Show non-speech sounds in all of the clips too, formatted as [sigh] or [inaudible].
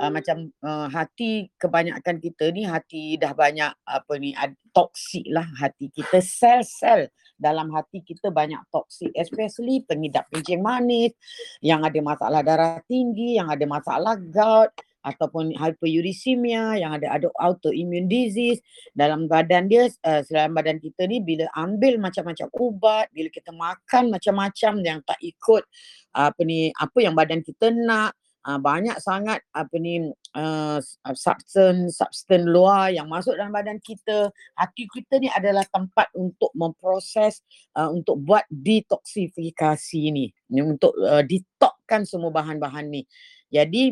uh, macam uh, hati kebanyakan kita ni hati dah banyak apa ni toksik lah hati kita. Sel-sel dalam hati kita banyak toksik especially pengidap kencing manis yang ada masalah darah tinggi yang ada masalah gout ataupun hyperuricemia yang ada ada autoimmune disease. Dalam badan dia uh, dalam badan kita ni bila ambil macam-macam ubat bila kita makan macam-macam yang tak ikut apa ni apa yang badan kita nak uh, banyak sangat apa ni uh, substance substance luar yang masuk dalam badan kita. Hati kita ni adalah tempat untuk memproses uh, untuk buat detoksifikasi ni. Untuk uh, detoxkan semua bahan-bahan ni. Jadi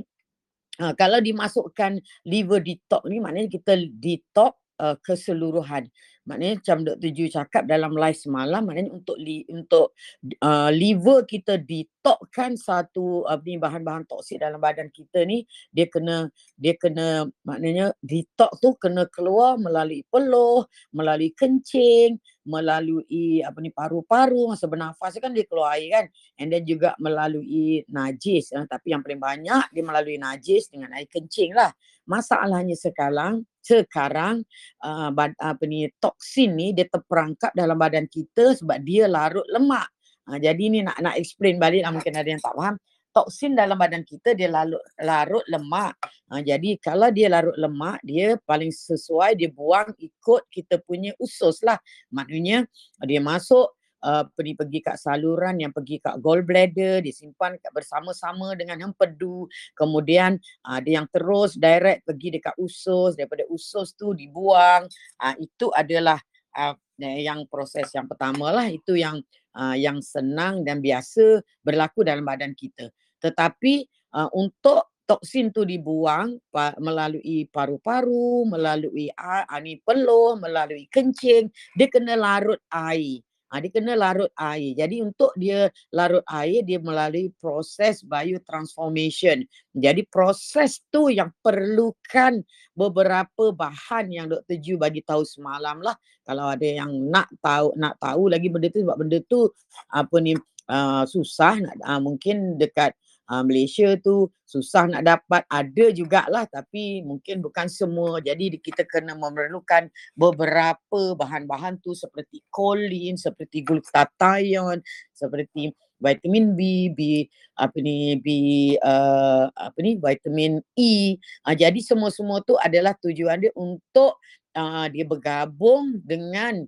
uh, kalau dimasukkan liver detox ni maknanya kita detox uh, keseluruhan maknanya macam Dr. Ju cakap dalam live semalam maknanya untuk li, untuk uh, liver kita detoxkan satu uh, ni bahan-bahan toksik dalam badan kita ni dia kena dia kena maknanya detox tu kena keluar melalui peluh melalui kencing melalui apa ni paru-paru masa bernafas kan dia keluar air kan and then juga melalui najis uh, tapi yang paling banyak dia melalui najis dengan air kencing lah masalahnya sekarang sekarang uh, apa ni toksin ni dia terperangkap dalam badan kita sebab dia larut lemak. Uh, jadi ni nak nak explain balik lah mungkin ada yang tak faham. Toksin dalam badan kita dia larut larut lemak. Uh, jadi kalau dia larut lemak dia paling sesuai dia buang ikut kita punya usus lah. Maknanya dia masuk uh, pergi pergi kat saluran yang pergi kat gallbladder disimpan kat bersama-sama dengan empedu kemudian uh, ada yang terus direct pergi dekat usus daripada usus tu dibuang uh, itu adalah uh, yang proses yang pertama lah itu yang uh, yang senang dan biasa berlaku dalam badan kita tetapi uh, untuk toksin tu dibuang pa, melalui paru-paru, melalui ani peluh, melalui kencing, dia kena larut air. Ha, dia kena larut air. Jadi untuk dia larut air, dia melalui proses biotransformation. Jadi proses tu yang perlukan beberapa bahan yang Dr. Ju bagi tahu semalam lah. Kalau ada yang nak tahu nak tahu lagi benda tu sebab benda tu apa ni uh, susah uh, mungkin dekat uh, Malaysia tu susah nak dapat ada jugalah tapi mungkin bukan semua jadi kita kena memerlukan beberapa bahan-bahan tu seperti kolin seperti glutathione seperti vitamin B, B apa ni B uh, apa ni vitamin E. Uh, jadi semua-semua tu adalah tujuan dia untuk uh, dia bergabung dengan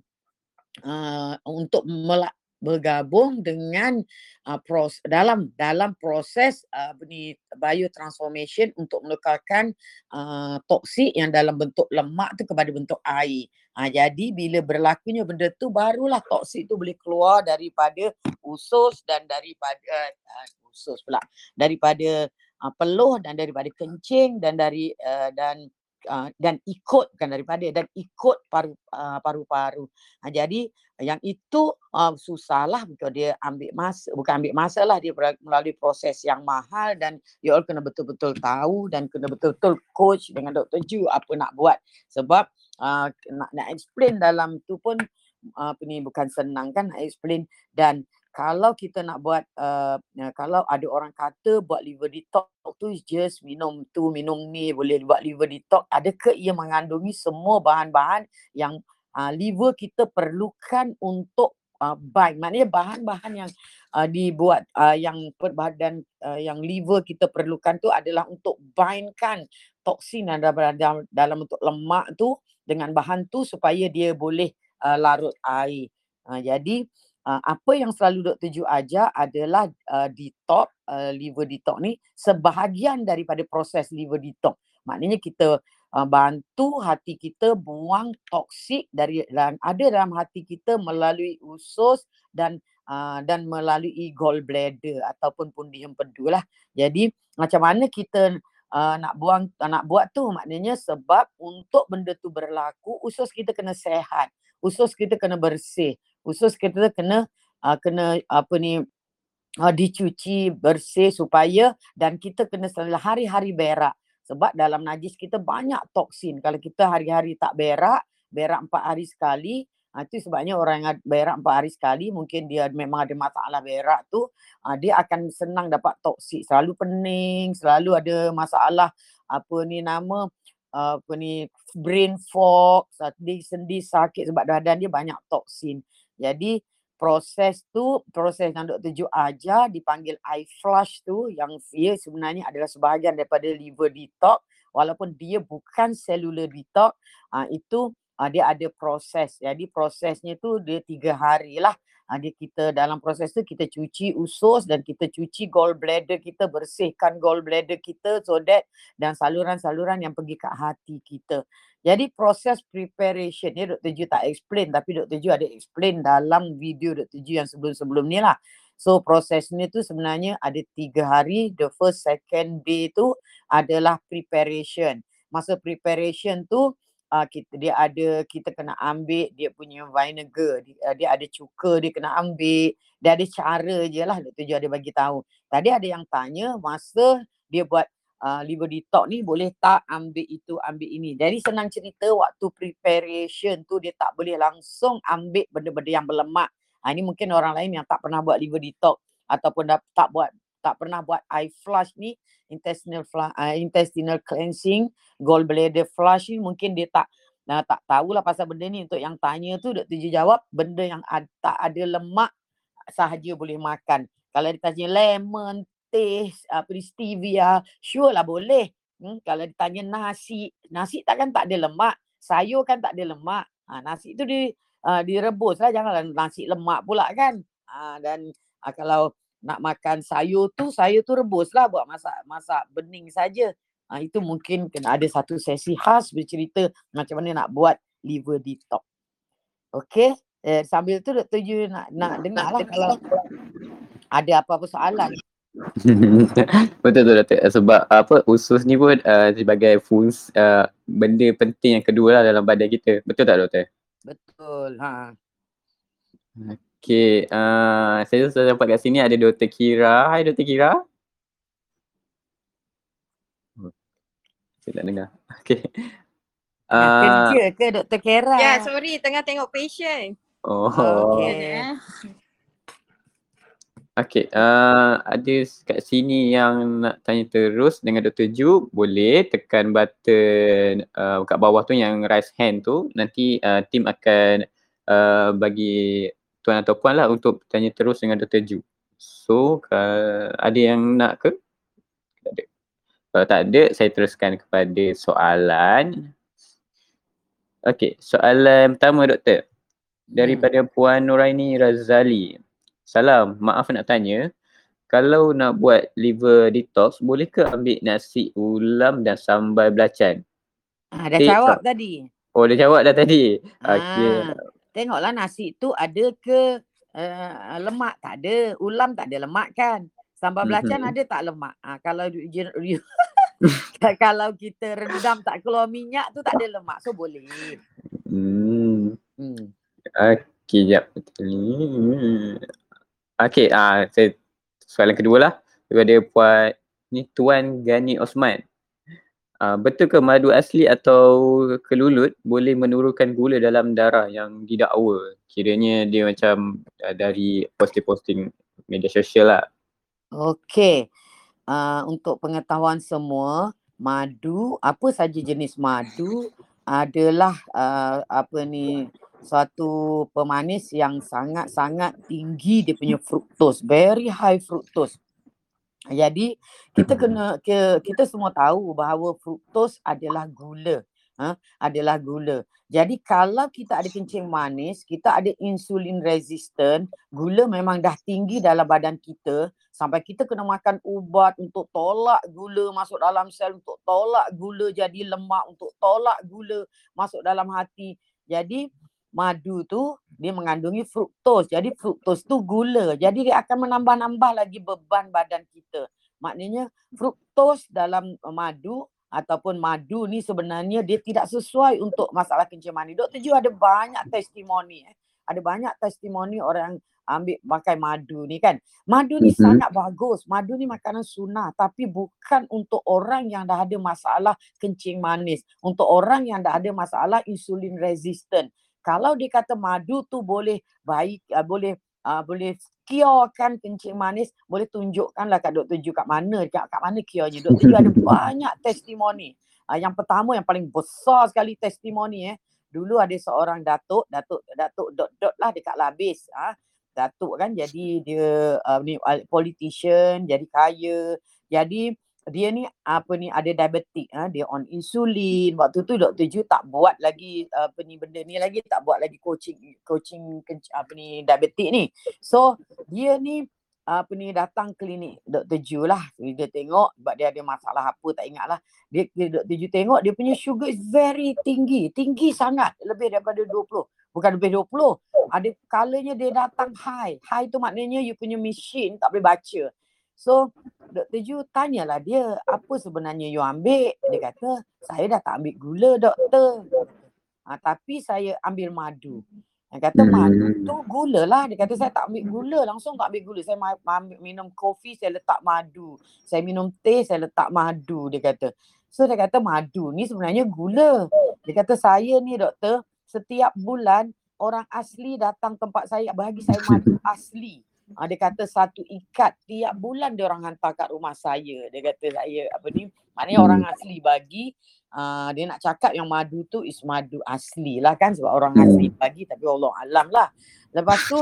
uh, untuk melak bergabung dengan uh, pros dalam dalam proses uh, ni biotransformation untuk menukarkan uh, toksik yang dalam bentuk lemak tu kepada bentuk air. Ha, jadi bila berlakunya benda tu barulah toksik tu boleh keluar daripada usus dan daripada uh, usus pula daripada uh, peluh dan daripada kencing dan dari uh, dan uh, dan ikut bukan daripada dan ikut paru uh, paru-paru. Uh, jadi yang itu uh, susahlah because dia ambil masa bukan ambil masa lah dia melalui proses yang mahal dan you all kena betul-betul tahu dan kena betul-betul coach dengan Dr. Ju apa nak buat sebab uh, nak nak explain dalam tu pun apa ni bukan senang kan explain dan kalau kita nak buat uh, kalau ada orang kata buat liver detox tu just minum tu minum ni boleh buat liver detox adakah ia mengandungi semua bahan-bahan yang uh, liver kita perlukan untuk uh, bind maknanya bahan-bahan yang uh, dibuat uh, yang badan uh, yang liver kita perlukan tu adalah untuk bindkan toksin yang dalam, dalam, dalam bentuk lemak tu dengan bahan tu supaya dia boleh uh, larut air. Uh, jadi uh, apa yang selalu Dr. Ju ajar adalah uh, detox, uh, liver detox ni sebahagian daripada proses liver detox. Maknanya kita uh, bantu hati kita buang toksik dari dan ada dalam hati kita melalui usus dan uh, dan melalui gallbladder ataupun pundi empedu lah. Jadi macam mana kita uh, nak buang uh, nak buat tu maknanya sebab untuk benda tu berlaku usus kita kena sehat. Usus kita kena bersih khusus kita kena uh, kena apa ni uh, dicuci bersih supaya dan kita kena selalu hari-hari berak. Sebab dalam najis kita banyak toksin. Kalau kita hari-hari tak berak berak empat hari sekali Ha, itu sebabnya orang yang berak empat hari sekali mungkin dia memang ada masalah berak tu dia akan senang dapat toksik. Selalu pening selalu ada masalah apa ni nama apa ni brain fog, sendi-sendi sakit sebab badan dia banyak toksin. Jadi proses tu proses yang Dr. Ju ajar dipanggil eye flush tu yang dia sebenarnya adalah sebahagian daripada liver detox walaupun dia bukan cellular detox uh, itu uh, dia ada proses jadi prosesnya tu dia tiga hari lah uh, dia kita dalam proses tu kita cuci usus dan kita cuci gallbladder kita bersihkan gallbladder kita so that dan saluran-saluran yang pergi ke hati kita jadi proses preparation ni Dr. Ju tak explain tapi Dr. Ju ada explain dalam video Dr. Ju yang sebelum-sebelum ni lah. So proses ni tu sebenarnya ada tiga hari. The first, second day tu adalah preparation. Masa preparation tu uh, kita dia ada kita kena ambil dia punya vinegar. Dia, uh, dia ada cuka dia kena ambil. Dia ada cara je lah Dr. Ju ada bagi tahu. Tadi ada yang tanya masa dia buat uh, liver detox ni boleh tak ambil itu ambil ini. Jadi senang cerita waktu preparation tu dia tak boleh langsung ambil benda-benda yang berlemak. Ha, ini mungkin orang lain yang tak pernah buat liver detox ataupun dah, tak buat tak pernah buat eye flush ni intestinal flush, uh, intestinal cleansing, gallbladder flush ni mungkin dia tak uh, tak tahulah pasal benda ni untuk yang tanya tu Dr. Ju jawab benda yang ad, tak ada lemak sahaja boleh makan. Kalau ditanya lemon, teh, apa stevia, sure lah boleh. Hmm, kalau ditanya nasi, nasi takkan tak ada lemak. Sayur kan tak ada lemak. Ha, nasi tu di, uh, direbus lah. Janganlah nasi lemak pula kan. Ha, dan uh, kalau nak makan sayur tu, sayur tu rebus lah buat masak masak bening saja. Ha, itu mungkin kena ada satu sesi khas bercerita macam mana nak buat liver detox. Okay. Eh, sambil tu Dr. Yu nak, nak dengar lah kalau ada apa-apa soalan. [laughs] Betul tu Datuk sebab apa usus ni pun uh, sebagai fungsi uh, benda penting yang kedua lah dalam badan kita. Betul tak Doktor? Betul. Ha. Okay, uh, saya sudah dapat kat sini ada Dr. Kira. Hai Dr. Kira. Oh, saya tak dengar. [laughs] Okay. Uh, kerja ke Dr. Kira? Ya, sorry tengah tengok patient. Oh. Okay. Okay, uh, ada kat sini yang nak tanya terus dengan Dr. Ju, boleh tekan button uh, kat bawah tu yang raise hand tu. Nanti uh, tim akan uh, bagi tuan atau puan lah untuk tanya terus dengan Dr. Ju. So, uh, ada yang nak ke? Tak ada. Kalau tak ada, saya teruskan kepada soalan. Okay, soalan pertama doktor. Daripada hmm. Puan Nuraini Razali. Salam, maaf nak tanya. Kalau nak buat liver detox, boleh ke ambil nasi ulam dan sambal belacan? Ha, dah eh, jawab so- tadi. Oh, dah jawab dah tadi. Ha, okay. Tengoklah nasi tu ada ke uh, lemak? Tak ada. Ulam tak ada lemak kan? Sambal belacan mm-hmm. ada tak lemak? Ha, kalau [laughs] kalau kita rendam tak keluar minyak tu tak ada lemak. So boleh. Hmm. hmm. Okay, jap. Betul Okay, uh, saya soalan kedua lah daripada puan ni Tuan Gani Osman. Uh, betul ke madu asli atau kelulut boleh menurunkan gula dalam darah yang didakwa? Kiranya dia macam uh, dari posting-posting media sosial lah. Okay. Uh, untuk pengetahuan semua, madu, apa saja jenis madu adalah uh, apa ni satu pemanis yang sangat-sangat tinggi dia punya fructose, very high fructose. Jadi kita kena kita semua tahu bahawa fructose adalah gula. Ha, adalah gula. Jadi kalau kita ada kencing manis, kita ada insulin resistant, gula memang dah tinggi dalam badan kita sampai kita kena makan ubat untuk tolak gula masuk dalam sel, untuk tolak gula jadi lemak, untuk tolak gula masuk dalam hati. Jadi madu tu dia mengandungi fruktos. Jadi fruktos tu gula. Jadi dia akan menambah-nambah lagi beban badan kita. Maknanya fruktos dalam madu ataupun madu ni sebenarnya dia tidak sesuai untuk masalah kencing manis. Doktor Ju ada banyak testimoni eh. Ada banyak testimoni orang ambil pakai madu ni kan. Madu ni mm-hmm. sangat bagus. Madu ni makanan sunnah tapi bukan untuk orang yang dah ada masalah kencing manis. Untuk orang yang dah ada masalah insulin resistant kalau dia kata madu tu boleh baik uh, boleh uh, boleh curekan kencing manis, boleh tunjukkanlah kat Dr. Ju kat mana, kat, kat mana curenya. Dr. Ju ada [laughs] banyak testimoni. Uh, yang pertama yang paling besar sekali testimoni eh. Dulu ada seorang datuk, datuk datuk dot dot lah dekat Labis. Ah, datuk kan jadi dia uh, ni politician, jadi kaya. Jadi dia ni apa ni ada diabetik ha? dia on insulin waktu tu Dr. Ju tak buat lagi apa ni benda ni lagi tak buat lagi coaching coaching apa ni diabetik ni so dia ni apa ni datang klinik Dr. Ju lah dia tengok sebab dia ada masalah apa tak ingat lah dia, dia Dr. Ju tengok dia punya sugar is very tinggi tinggi sangat lebih daripada 20 bukan lebih 20 ada kalanya dia datang high high tu maknanya you punya machine tak boleh baca So Dr. Ju tanyalah dia apa sebenarnya you ambil. Dia kata saya dah tak ambil gula doktor. Ha, tapi saya ambil madu. Dia kata hmm. madu tu gula lah. Dia kata saya tak ambil gula. Langsung tak ambil gula. Saya ambil, minum kopi saya letak madu. Saya minum teh saya letak madu. Dia kata. So dia kata madu ni sebenarnya gula. Dia kata saya ni doktor setiap bulan orang asli datang tempat saya bagi saya madu [laughs] asli. Uh, dia kata satu ikat tiap bulan dia orang hantar kat rumah saya. Dia kata saya apa ni maknanya hmm. orang asli bagi uh, dia nak cakap yang madu tu is madu asli lah kan sebab orang hmm. asli bagi tapi Allah alam lah. Lepas tu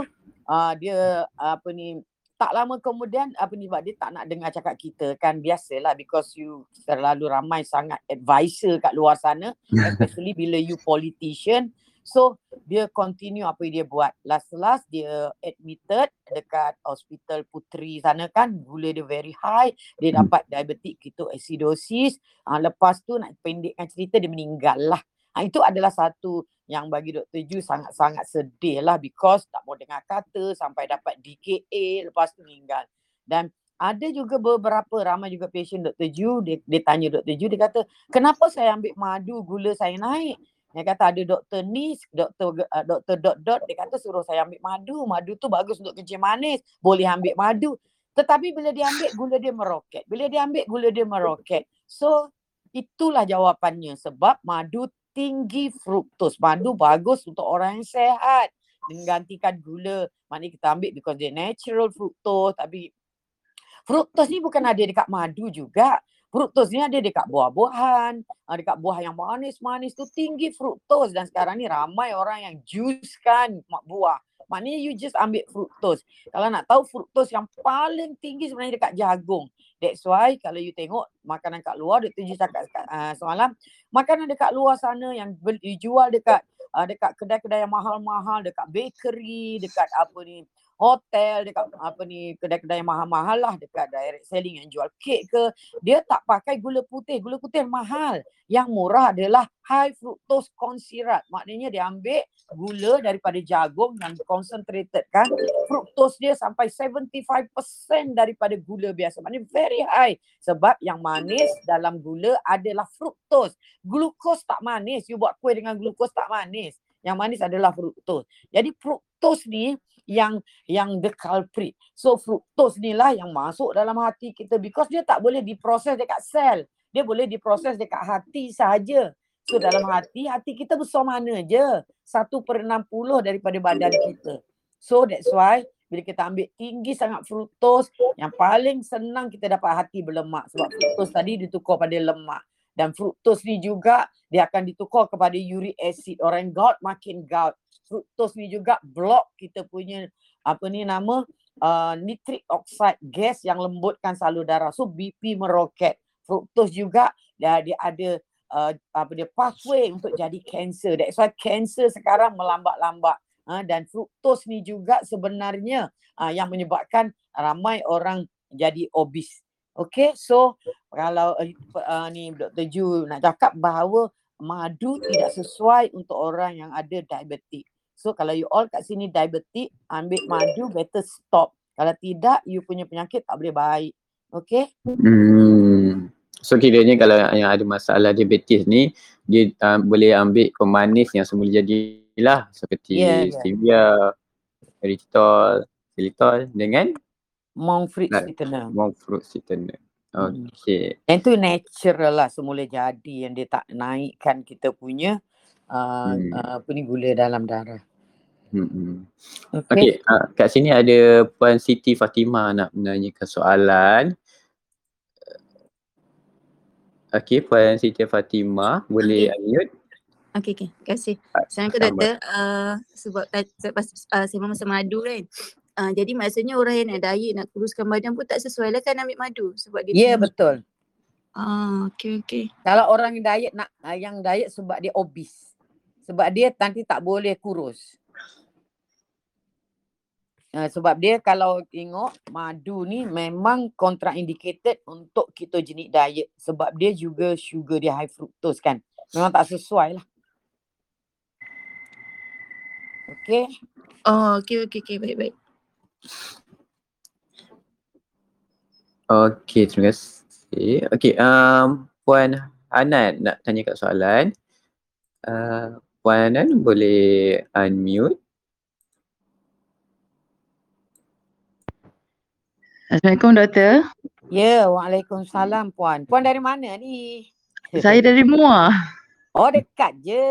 uh, dia apa ni tak lama kemudian apa ni sebab dia tak nak dengar cakap kita kan biasalah because you terlalu ramai sangat advisor kat luar sana [laughs] especially bila you politician So dia continue apa yang dia buat. Last last dia admitted dekat hospital Putri sana kan gula dia very high. Dia hmm. dapat diabetic ketoacidosis. Uh, lepas tu nak pendekkan cerita dia meninggal lah. Uh, itu adalah satu yang bagi Dr. Ju sangat-sangat sedih lah because tak mau dengar kata sampai dapat DKA lepas tu meninggal. Dan ada juga beberapa ramai juga patient Dr. Ju dia, dia tanya Dr. Ju dia kata kenapa saya ambil madu gula saya naik dia kata ada doktor ni, doktor uh, doktor dot dot dia kata suruh saya ambil madu. Madu tu bagus untuk kencing manis. Boleh ambil madu. Tetapi bila dia ambil gula dia meroket. Bila dia ambil gula dia meroket. So itulah jawapannya sebab madu tinggi fruktos. Madu bagus untuk orang yang sehat. Menggantikan gula. Maknanya kita ambil because dia natural fruktos. Tapi fruktos ni bukan ada dekat madu juga. Fruktos ni ada dekat buah-buahan, ah, dekat buah yang manis-manis tu tinggi fruktos dan sekarang ni ramai orang yang jus kan buah. Maknanya you just ambil fruktos. Kalau nak tahu fruktos yang paling tinggi sebenarnya dekat jagung. That's why kalau you tengok makanan kat luar, dia tunjuk cakap uh, semalam, makanan dekat luar sana yang dijual dekat uh, dekat kedai-kedai yang mahal-mahal, dekat bakery, dekat apa ni, hotel dekat apa ni kedai-kedai yang mahal-mahal lah. Dekat direct selling yang jual kek ke. Dia tak pakai gula putih. Gula putih mahal. Yang murah adalah high fructose corn syrup. Maknanya dia ambil gula daripada jagung yang concentrated kan. Fructose dia sampai 75% daripada gula biasa. Maknanya very high. Sebab yang manis dalam gula adalah fructose. Glukos tak manis. You buat kuih dengan glukos tak manis. Yang manis adalah fructose. Jadi fructose ni yang yang the culprit. So fructose ni lah yang masuk dalam hati kita because dia tak boleh diproses dekat sel. Dia boleh diproses dekat hati saja. So dalam hati, hati kita besar mana je? Satu per enam puluh daripada badan kita. So that's why bila kita ambil tinggi sangat fructose, yang paling senang kita dapat hati berlemak. Sebab fructose tadi ditukar pada lemak. Dan fructose ni juga dia akan ditukar kepada uric acid. Orang gout makin gout fructose ni juga block kita punya apa ni nama uh, nitric oxide gas yang lembutkan salur darah. So BP meroket. Fructose juga dia, dia ada uh, apa dia pathway untuk jadi cancer. That's why cancer sekarang melambat-lambat. Uh, dan fructose ni juga sebenarnya uh, yang menyebabkan ramai orang jadi obes. Okay, so kalau uh, uh, ni Dr. Ju nak cakap bahawa madu tidak sesuai untuk orang yang ada diabetik. So kalau you all kat sini diabetik, ambil madu better stop. Kalau tidak, you punya penyakit tak boleh baik. Okay? Hmm. So kiranya kalau yang ada masalah diabetes ni, dia uh, boleh ambil pemanis yang semula jadilah seperti yeah, ya. stevia, yeah. erythritol, xylitol dengan monk fruit sweetener. Monk fruit sweetener. Hmm. Okay. Yang tu natural lah semula jadi yang dia tak naikkan kita punya uh, hmm. uh, apa ni gula dalam darah. Hmm. Okey. Okey, uh, kat sini ada Puan Siti Fatimah nak menanyakan soalan. Okey, Puan Siti Fatimah boleh Okey. unmute. Okey, okey. Terima kasih. Ah, Assalamualaikum sama. doktor. Uh, sebab ta- selepas uh, saya masa madu kan. Uh, jadi maksudnya orang yang nak diet, nak kuruskan badan pun tak sesuai lah kan ambil madu sebab dia Ya yeah, betul. Ah, okey okey. Kalau orang yang diet nak ah, yang diet sebab dia obese. Sebab dia nanti tak boleh kurus. Uh, sebab dia kalau tengok madu ni memang contraindicated untuk ketogenic diet sebab dia juga sugar dia high fructose kan. Memang tak sesuai lah. Okay. Oh, okey okey okey baik baik. Okey, terima kasih. Okey, um, Puan Hanan nak tanya kat soalan. Uh, Puan Hanan boleh unmute. Assalamualaikum doktor. Ya, Waalaikumsalam Puan. Puan dari mana ni? Saya dari Muar. Oh dekat je.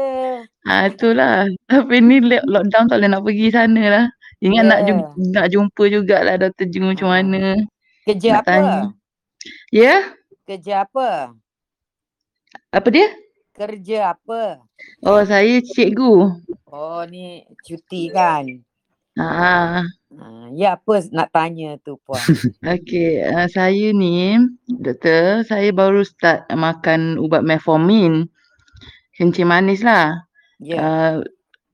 Ha itulah. Tapi ni lo- lockdown tak boleh nak pergi sana lah. Ingat nak Ya. jumpa, nak jumpa jugalah doktor Ju macam Ah. mana. Kerja Nak apa? tanya. Ya? Kerja apa? Apa dia? Kerja apa? Oh saya cikgu. Oh ni cuti kan? Ha. Ha, ya apa nak tanya tu Puan? [laughs] Okey, uh, saya ni doktor, saya baru start makan ubat metformin. Kencing manis lah. Ya. Uh,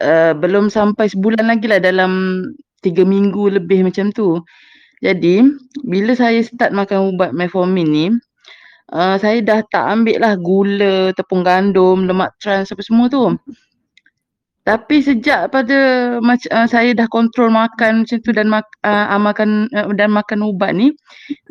uh, belum sampai sebulan lagi lah dalam tiga minggu lebih macam tu. Jadi bila saya start makan ubat metformin ni, uh, saya dah tak ambil lah gula, tepung gandum, lemak trans apa semua tu. Tapi sejak pada mac- uh, saya dah kontrol makan macam tu dan mak, uh, amalkan uh, dan makan ubat ni,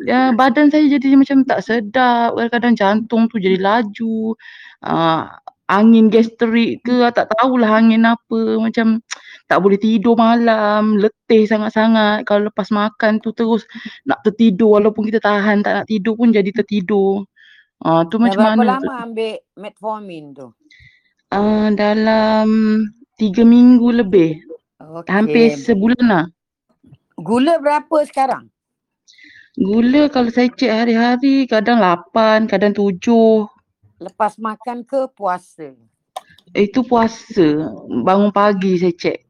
uh, badan saya jadi macam tak sedap, kadang-kadang jantung tu jadi laju. Uh, angin gastrik ke tak tahulah angin apa macam tak boleh tidur malam, letih sangat-sangat kalau lepas makan tu terus nak tertidur walaupun kita tahan tak nak tidur pun jadi tertidur. Ah tu Dah macam berapa mana lama tu? ambil metformin tu? Ah dalam tiga minggu lebih, hampir Okey. sebulan lah. Gula berapa sekarang? Gula kalau saya cek hari-hari kadang lapan, kadang tujuh. Lepas makan ke puasa? Itu puasa, bangun pagi saya cek.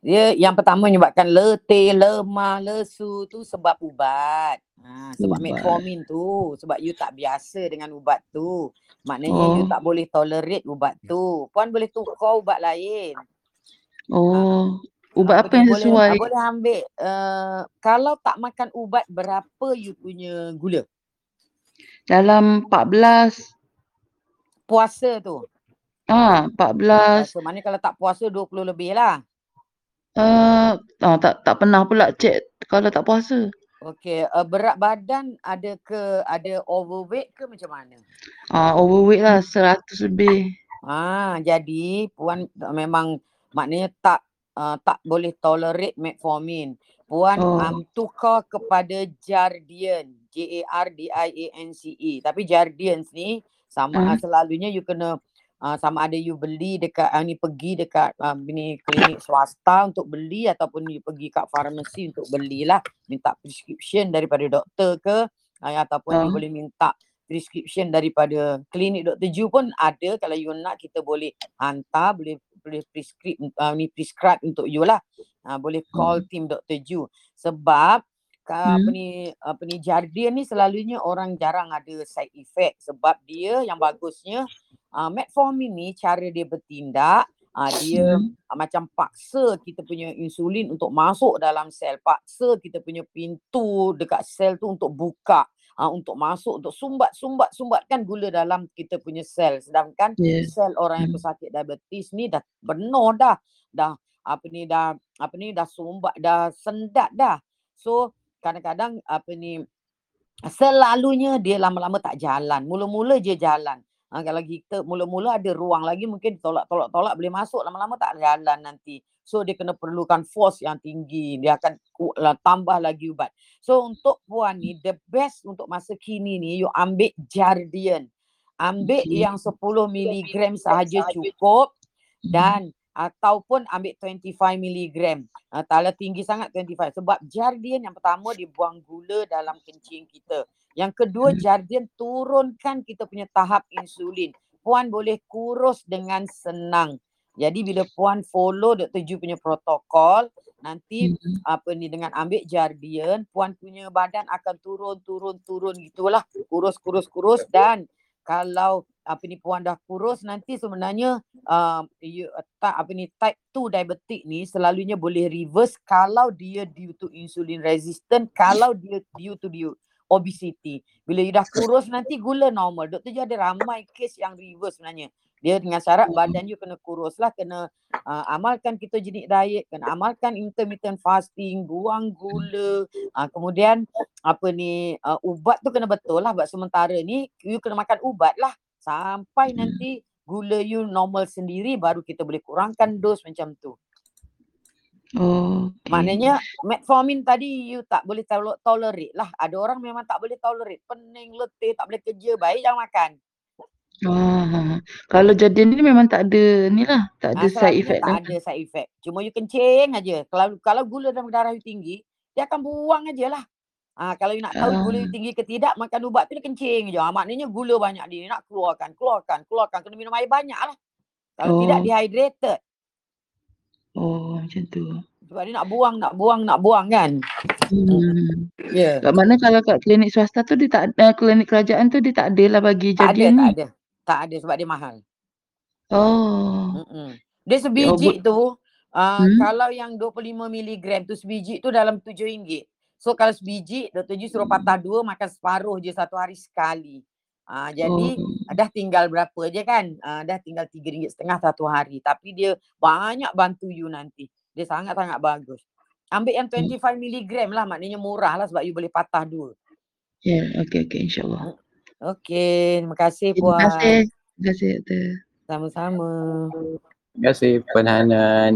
Dia yang pertama menyebabkan letih, lemah, lesu tu sebab ubat. Ha, sebab Ubat. metformin tu. Sebab you tak biasa dengan ubat tu. Maknanya you Oh. tak boleh tolerate ubat tu. Puan boleh tukar ubat lain. Oh, Ah, ubat apa yang boleh, sesuai? ah, boleh ambil. Uh, kalau tak makan ubat, berapa you punya gula? Dalam 14 Puasa tu. ah 14 Puasa. Maknanya kalau tak puasa 20 lebih lah. Uh, ah, tak tak pernah pula cek kalau tak puasa. Okey, uh, berat badan ada ke ada overweight ke macam mana? Ah overweight lah 100 lebih. Ah, jadi puan uh, memang maknanya tak uh, tak boleh tolerate metformin. Puan Oh. um, tukar kepada Jardian, J A R D I A N C E. Tapi Jardians ni sama Ah. uh. selalunya you kena uh, sama ada you beli dekat uh, ni pergi dekat uh, ni klinik swasta untuk beli ataupun you pergi kat farmasi untuk belilah minta prescription daripada doktor ke uh, ataupun you Oh. boleh minta prescription daripada klinik Dr. Ju pun ada kalau you nak kita boleh hantar boleh boleh prescribe uh, ni prescribe untuk you lah uh, boleh call team Dr. Ju sebab ka, apa Hmm. ni apa ni Jardian ni selalunya orang jarang ada side effect sebab dia yang bagusnya uh, metformin ni cara dia bertindak uh, dia uh, macam paksa kita punya insulin untuk masuk dalam sel paksa kita punya pintu dekat sel tu untuk buka uh, untuk masuk untuk sumbat sumbat sumbatkan gula dalam kita punya sel. Sedangkan Yes. sel orang yang Hmm. pesakit diabetes ni dah penuh dah dah apa ni dah apa ni dah sumbat dah sendat dah. So kadang-kadang apa ni selalunya dia lama-lama tak jalan. Mula-mula je jalan ha, kalau kita mula-mula ada ruang lagi mungkin tolak-tolak-tolak boleh masuk. Lama-lama tak jalan nanti. So dia kena perlukan force yang tinggi. Dia akan lah, tambah lagi ubat. So untuk puan ni the best untuk masa kini ni you ambil Jardian. Ambil yang 10 miligram sahaja cukup. dan ataupun ambil 25 miligram. Uh, kalau tinggi sangat 25 sebab Jardian yang pertama dia buang gula dalam kencing kita. Yang kedua Jardian turunkan kita punya tahap insulin. Puan boleh kurus dengan senang. Jadi bila puan follow Dr. Ju punya protokol, nanti Mhm. apa ni dengan ambil Jardian, puan punya badan akan turun turun turun gitulah. Kurus kurus kurus dan kalau apa ni puan dah kurus nanti sebenarnya uh, you, tak apa ni type 2 diabetic ni selalunya boleh reverse kalau dia due to insulin resistant, kalau dia due to due obesity. Bila you dah kurus nanti gula normal. Doktor Ju ada ramai kes yang reverse sebenarnya. Dia dengan syarat badan you kena kurus lah, kena uh, amalkan ketogenic diet, kena amalkan intermittent fasting, buang gula. Uh, kemudian apa ni uh, ubat tu kena betul lah buat sementara ni you kena makan ubat lah sampai nanti gula you normal sendiri baru kita boleh kurangkan dos macam tu. Oh, okay. Maknanya metformin tadi you tak boleh tol- tolerate lah. Ada orang memang tak boleh tolerate. Pening, letih, tak boleh kerja. Baik jangan makan. Ah, kalau jadian ni memang tak ada ni lah, tak ada Ah, side effect tak lah. ada side effect. Cuma you kencing aja. Kalau kalau gula dalam darah you tinggi, dia akan buang aja lah. Ah, kalau you nak tahu gula you Ah. tinggi ke tidak, makan ubat tu dia kencing je. Ah, maknanya gula banyak dia nak keluarkan, keluarkan, keluarkan. Kena minum air banyak lah. Kalau tidak Oh. dehydrated. Oh, macam tu. Sebab dia nak buang, nak buang, nak buang kan. Hmm. Ya. Yeah. Kat mana kalau kat klinik swasta tu dia tak ada, klinik kerajaan tu dia tak ada lah bagi Tak ada, tak ni. ada. Tak ada sebab dia mahal. Oh. Mm-mm. Dia Ya, sebiji ubat. tu, uh, Hmm. kalau yang 25 miligram tu sebiji tu dalam RM7. So kalau sebiji, Dr. Ju suruh patah dua, makan separuh je satu hari sekali. Uh, jadi Oh. dah tinggal berapa je kan? Uh, dah tinggal RM3.5 satu hari. Tapi dia banyak bantu you nanti. Dia sangat-sangat bagus. Ambil yang Hmm. 25 miligram lah, maknanya murah lah sebab you boleh patah dua. Ya, okey okey insya-Allah. Okey, terima kasih Terima Puan. kasih. Terima kasih doktor. Sama-sama. Terima kasih Puan Hanan.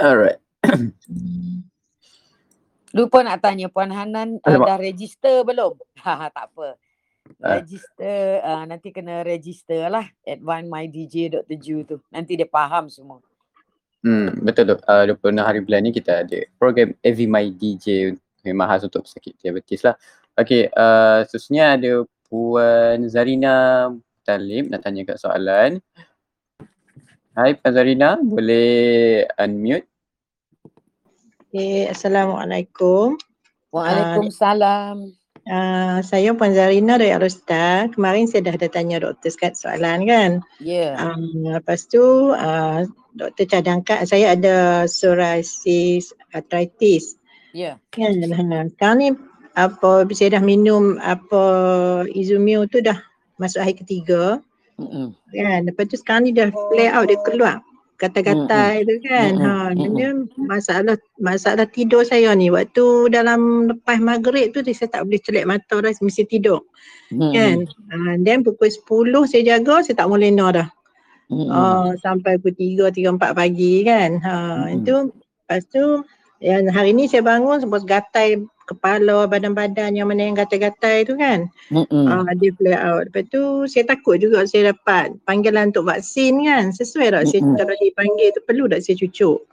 Alright. [clears throat] Lupa nak tanya Puan Hanan uh, dah register belum? [laughs] Ha tak apa. Ah. Register uh, nanti kena register lah Advance My DJ Dr. Ju tu. Nanti dia faham semua. Hmm, betul tu. Uh, 26 hari bulan ni kita ada program Every My DJ memang khas untuk pesakit diabetes lah. Okay, uh, seterusnya ada Puan Zarina Talib nak tanya kat soalan. Hai Puan Zarina, boleh unmute? Okay, Assalamualaikum. Waalaikumsalam. Uh, saya Puan Zarina dari Alostar. Kemarin saya dah ada tanya doktor sekat soalan kan. Ya. Yeah. Um, lepas tu uh, doktor cadangkan saya ada psoriasis arthritis Ya. kan. Ha, sekarang ni apa saya dah minum apa Izumil tu dah masuk hari ketiga Mm-mm. kan. Lepas tu sekarang ni dah flare out dia keluar gatal-gatal tu kan. Mm-mm. Ha, dia masalah masalah tidur saya ni waktu dalam lepas maghrib tu saya tak boleh celak mata dah mesti tidur Mm-mm. kan. Ha, then pukul 10 saya jaga saya tak mau lena dah. Mm-mm. Uh, sampai pukul 3, 3, 4 pagi kan. Ha, Mm-mm. itu lepas tu yang hari ni saya bangun sebab gatai kepala badan-badan yang mana yang gatai-gatai tu kan. Ah, dia flare out. Lepas tu saya takut juga saya dapat panggilan untuk vaksin kan. Sesuai tak saya kalau dipanggil tu perlu tak saya cucuk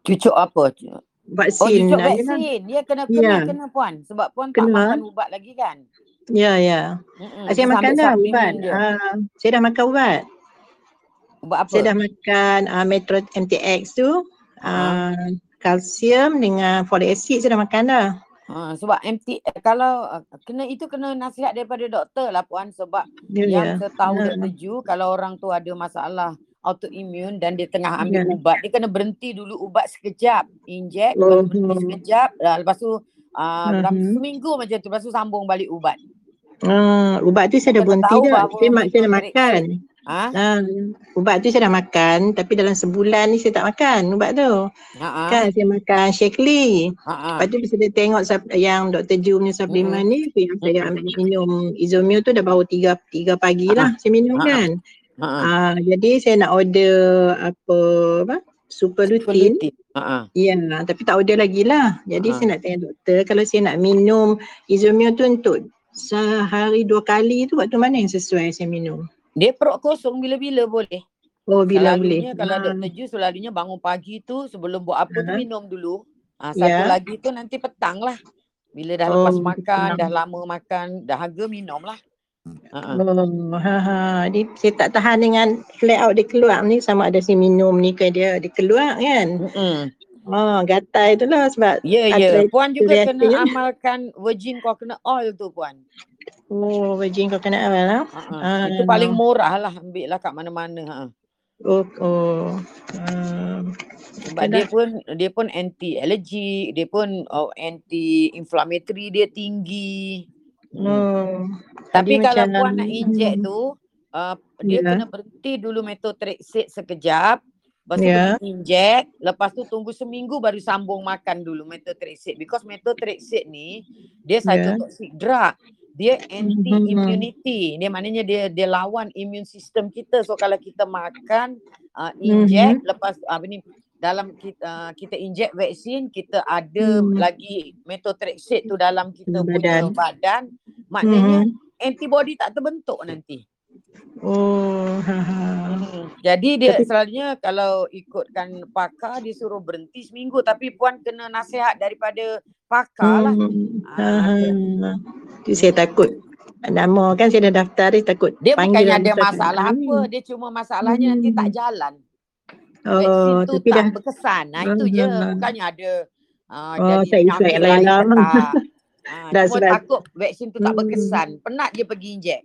Cucuk apa? Oh, vaksin. cucuk Ah, yelah. vaksin. Dia kena kena Ya. kena puan sebab puan tak Kena. makan ubat lagi kan? Ya ya. Mm-mm. Ah, saya makan dah ubat. Ah, saya dah makan ubat. Ubat apa? Saya dah makan uh, Metro MTX tu. Ah. Uh, kalsium dengan folic acid saya dah makan dah. Ha, sebab MT eh, kalau uh, kena itu kena nasihat daripada doktor lah puan sebab Ya yang ya. setahu Ha. Dr. Ju kalau orang tu ada masalah autoimmune dan dia tengah ambil Ya. ubat dia kena berhenti dulu ubat sekejap injek Oh, berhenti sekejap lepas tu uh, dalam Mhm. seminggu macam tu lepas tu sambung balik ubat. Uh, ubat tu saya dah berhenti dah. Saya, saya dah makan. Ha? Ah, ubat tu saya dah makan tapi dalam sebulan ni saya tak makan ubat tu. Ha ah. Kan saya makan Shakely. Ha ah. Lepas tu bila saya tengok yang Dr. Ju punya suplemen ni yang saya ambil minum Izomil tu dah baru tiga, tiga pagi lah saya minum Ha. kan. Ha ah. Ah, jadi saya nak order apa apa super lutein. Ah. Ya, tapi tak order lagi lah. Jadi Ha. saya nak tanya doktor kalau saya nak minum Izomil tu untuk sehari dua kali tu waktu mana yang sesuai saya minum? Dia perut kosong bila-bila boleh. Oh bila boleh. Selalunya kalau Ah, Dr. Ju selalunya bangun pagi tu sebelum buat apa tu Ah. minum dulu. Ah, satu Ya. lagi tu nanti petang lah. Bila dah lepas Oh, makan, petang. dah lama makan, dahaga minum lah. Ha Oh, ha ha. Dia, saya tak tahan dengan flare out dia keluar ni sama ada si minum ni ke dia dia keluar kan. Mm-mm. Oh, gatal tu lah sebab Ya, ya. arthritis Puan juga kena amalkan virgin coconut oil tu, Puan. Oh virgin coconut oil lah. Ha Itu Ah. paling murah lah. Ambil lah kat mana-mana. Ha. Oh, oh. Um, Sebab dia pun dia pun anti allergic, dia pun oh, anti inflammatory dia tinggi. Hmm. oh. Tapi kalau puan nak inject tu, uh, dia Ya. kena berhenti dulu methotrexate sekejap. Lepas tu Ya. inject, lepas tu tunggu seminggu baru sambung makan dulu methotrexate. Because methotrexate ni dia Ya. cytotoxic drug. Dia anti Mhm. immunity. Dia maknanya dia dia lawan immune system kita. So kalau kita makan uh, inject lepas apa ni dalam kita uh, kita inject vaksin kita ada Hmm. lagi methotrexate tu dalam kita Dalam punya badan. badan maknanya Mhm. antibody tak terbentuk nanti. Oh, ha ha. Hmm. Jadi dia Tapi- selalunya kalau ikutkan pakar dia suruh berhenti seminggu tapi puan kena nasihat daripada pakar lah. Hmm. Ha Ah, ha. Tu saya takut. Nama kan saya dah daftar dia takut Dia panggil bukannya orang ada masalah tahu. apa, dia cuma masalahnya nanti tak Hmm. jalan. Oh, tu tapi tak dah berkesan. Nah itu je. Ah. Bukannya ada uh, Oh, jadi effect penyakit lain lah. tak. [laughs] Ah, Dah cuma sebab- takut vaksin tu tak Hmm. berkesan. Penat je pergi inject.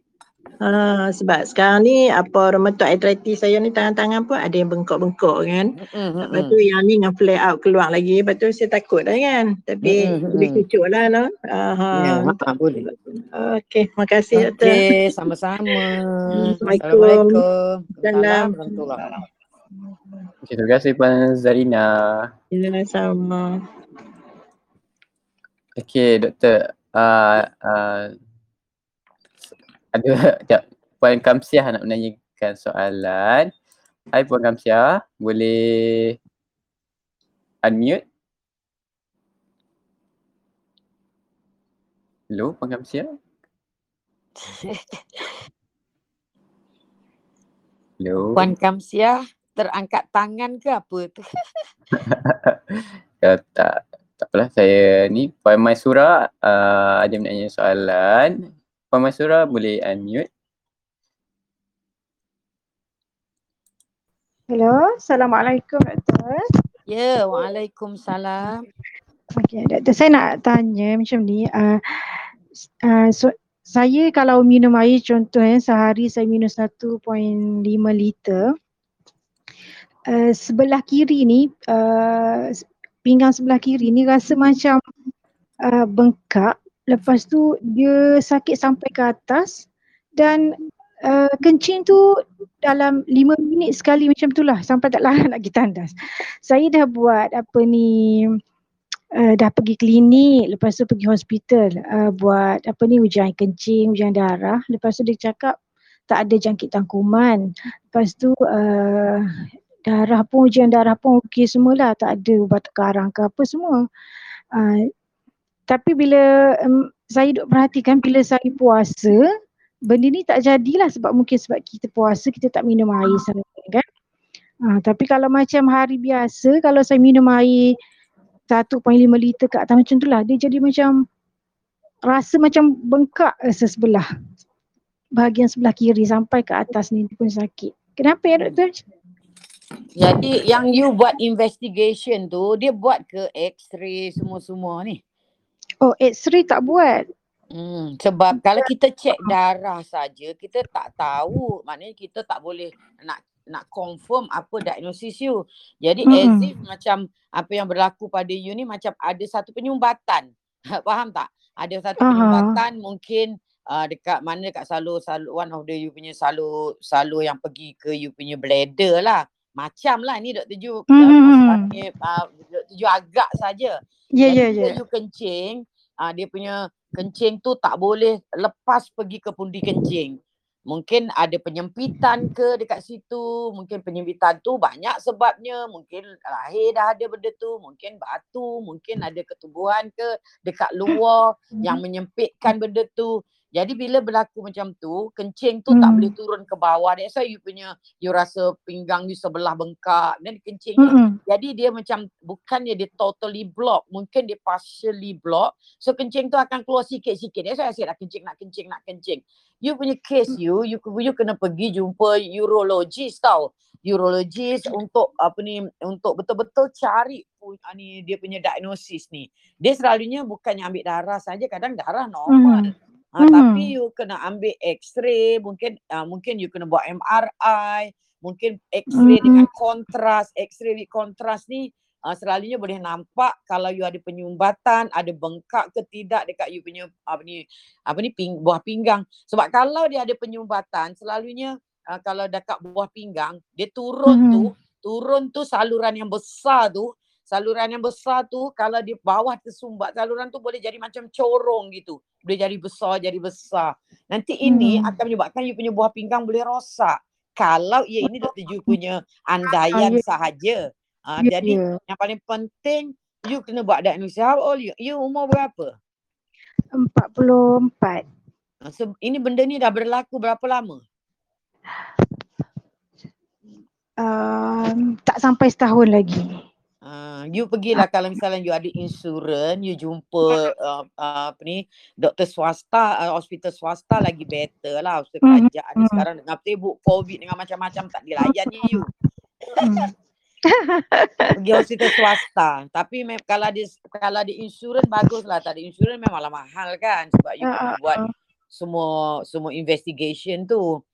Ha, sebab sekarang ni apa rheumatoid arthritis saya ni tangan-tangan pun ada yang bengkok-bengkok kan. Mm-mm, Lepas mm-mm. tu yang ni dengan flare out keluar lagi. Lepas tu saya takut lah kan. Tapi boleh mm-mm. cucuk lah no. Aha. Ya, ha, boleh. Okey, terima kasih doktor. Okey, sama-sama. Assalamualaikum. Assalamualaikum. Okay, terima kasih Puan Zarina. Ya, sama. Okay, doktor. Uh, uh, ada [laughs] sekejap. Puan Kamsiah nak menanyakan soalan. Hai Puan Kamsiah, boleh unmute? Hello Puan Kamsiah? Hello. Puan Kamsiah terangkat tangan ke apa tu? Kalau [laughs] tak, tak apalah saya ni Puan Maisura uh, ada menanya soalan. Puan Maisura boleh unmute. Hello, Assalamualaikum Doktor. Ya, Waalaikumsalam. Okey, Doktor saya nak tanya macam ni. Uh, uh, so, saya kalau minum air contohnya sehari saya minum 1.5 liter. Uh, sebelah kiri ni, uh, pinggang sebelah kiri ni rasa macam uh, bengkak. Lepas tu dia sakit sampai ke atas dan uh, kencing tu dalam lima minit sekali macam tu lah sampai tak larat nak pergi tandas. Saya dah buat apa ni uh, dah pergi klinik lepas tu pergi hospital uh, buat apa ni ujian kencing, ujian darah. Lepas tu dia cakap tak ada jangkit tangkuman. Lepas tu uh, darah pun ujian darah pun okey semualah tak ada ubat karang ke apa semua. Uh, tapi bila um, saya duk perhatikan bila saya puasa benda ni tak jadilah sebab mungkin sebab kita puasa kita tak minum air sangat kan. Ha, tapi kalau macam hari biasa kalau saya minum air 1.5 liter ke atas macam tu lah dia jadi macam rasa macam bengkak rasa sebelah bahagian sebelah kiri sampai ke atas ni pun sakit. Kenapa ya doktor? Jadi yang you buat investigation tu, dia buat ke x-ray semua-semua ni? Oh x-ray tak buat. Hmm, sebab kalau kita cek darah saja, kita tak tahu. Maknanya kita tak boleh nak nak confirm apa diagnosis you. Jadi as Mm-mm. if macam apa yang berlaku pada you ni macam ada satu penyumbatan. [laughs] Faham tak? Ada satu penyumbatan mungkin uh, dekat mana dekat salur salur one of the you punya salur salur yang pergi ke you punya bladder lah. Macam lah ni Dr. Ju. Uh, Hmm. uh, Dr. Ju agak saja. Ya ya ya. you kencing, uh, dia punya kencing tu tak boleh lepas pergi ke pundi kencing. Mungkin ada penyempitan ke dekat situ, mungkin penyempitan tu banyak sebabnya, mungkin lahir dah ada benda tu, mungkin batu, mungkin ada ketubuhan ke dekat luar [coughs] yang menyempitkan benda tu. Jadi bila berlaku macam tu, kencing tu tak Hmm. boleh turun ke bawah. That's why you punya, you rasa pinggang you sebelah bengkak. Dan kencing ni Mm-mm. jadi dia macam bukannya dia totally block, mungkin dia partially block. So kencing tu akan keluar sikit-sikit. That's why I said nak kencing, nak kencing, nak kencing. You punya case you, you, you kena pergi jumpa urologist tau. Urologist untuk apa ni, untuk betul-betul cari pu- ah, ni dia punya diagnosis ni. Dia selalunya bukannya ambil darah saja, kadang darah normal. Mhm. Ha, Mhm. Tapi you kena ambil x-ray, mungkin uh, mungkin you kena buat MRI, mungkin x-ray Mhm. dengan kontras, x-ray with kontras ni uh, selalunya boleh nampak kalau you ada penyumbatan, ada bengkak ke tidak dekat you punya apa ni apa ni ping, buah pinggang. Sebab kalau dia ada penyumbatan, selalunya uh, kalau dekat buah pinggang, dia turun Mhm. tu, turun tu saluran yang besar tu, saluran yang besar tu kalau di bawah tersumbat saluran tu boleh jadi macam corong gitu. Boleh jadi besar, jadi besar. Nanti ini Hmm. akan menyebabkan you punya buah pinggang boleh rosak. Kalau ya ini Dr. Ju punya andaian sahaja. Uh, Ya, jadi ya. yang paling penting you kena buat diagnosis. How old you? You umur berapa? 44. Uh, so, ini benda ni dah berlaku berapa lama? Um, tak sampai setahun lagi. Uh, you pergilah kalau misalnya you ada insurans, you jumpa uh, uh, apa ni doktor swasta, uh, hospital swasta lagi better lah. Hospital Mhm, kerajaan mhm. sekarang dengan tebuk COVID dengan macam-macam tak dilayan ni you. Hmm. Pergi hospital swasta. Tapi mem- kalau ada kalau ada insurans baguslah. Tak ada insurans memanglah mahal kan sebab you Ah, kena ah, buat ah. semua semua investigation tu.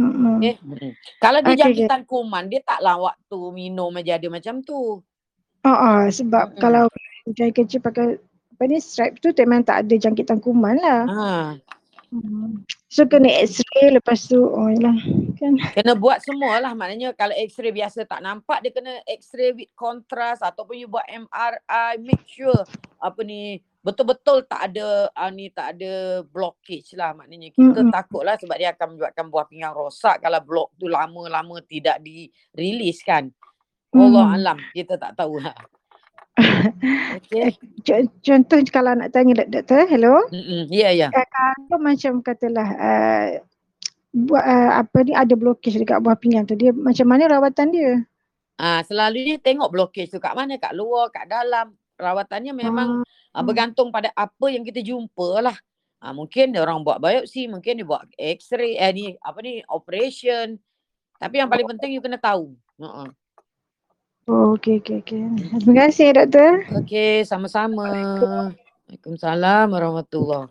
Mm-mm. Okay. Mm-mm. Kalau dia okey. jangkitan kuman, dia taklah waktu minum aja ada macam tu. Ah, ah, sebab Mm-mm. kalau jari kecil pakai apa ni stripe tu memang tak ada jangkitan kuman lah. Ha. Hmm. So kena x-ray lepas tu oh yalah kan. Kena buat semua lah. Maknanya kalau x-ray biasa tak nampak, dia kena x-ray with contrast ataupun you buat MRI. Make sure apa ni betul-betul tak ada uh, ni tak ada blockage lah. Maknanya kita Mm-mm. takut lah sebab dia akan menyebabkan buah pinggang rosak kalau blok tu lama-lama tidak di-release kan. Allah Hmm. alam, kita tak tahu lah. [laughs] Eh, Okay. co- contoh kalau nak tanya dok- doktor, hello. Mm-mm. Ya, ya. Kalau macam katalah uh, buat uh, apa ni ada blockage dekat buah pinggang tu dia macam mana rawatan dia? Ah, selalunya tengok blockage tu kat mana, kat luar, kat dalam. Rawatannya memang Ah, uh, bergantung pada apa yang kita jumpa lah. Uh, mungkin dia orang buat biopsi, mungkin dia buat x-ray, eh ni apa ni operation. Tapi yang paling penting you kena tahu. Uh-uh. Oh, okey okey okey. Terima kasih doktor. Okey, sama-sama. Waalaikumsalam warahmatullahi.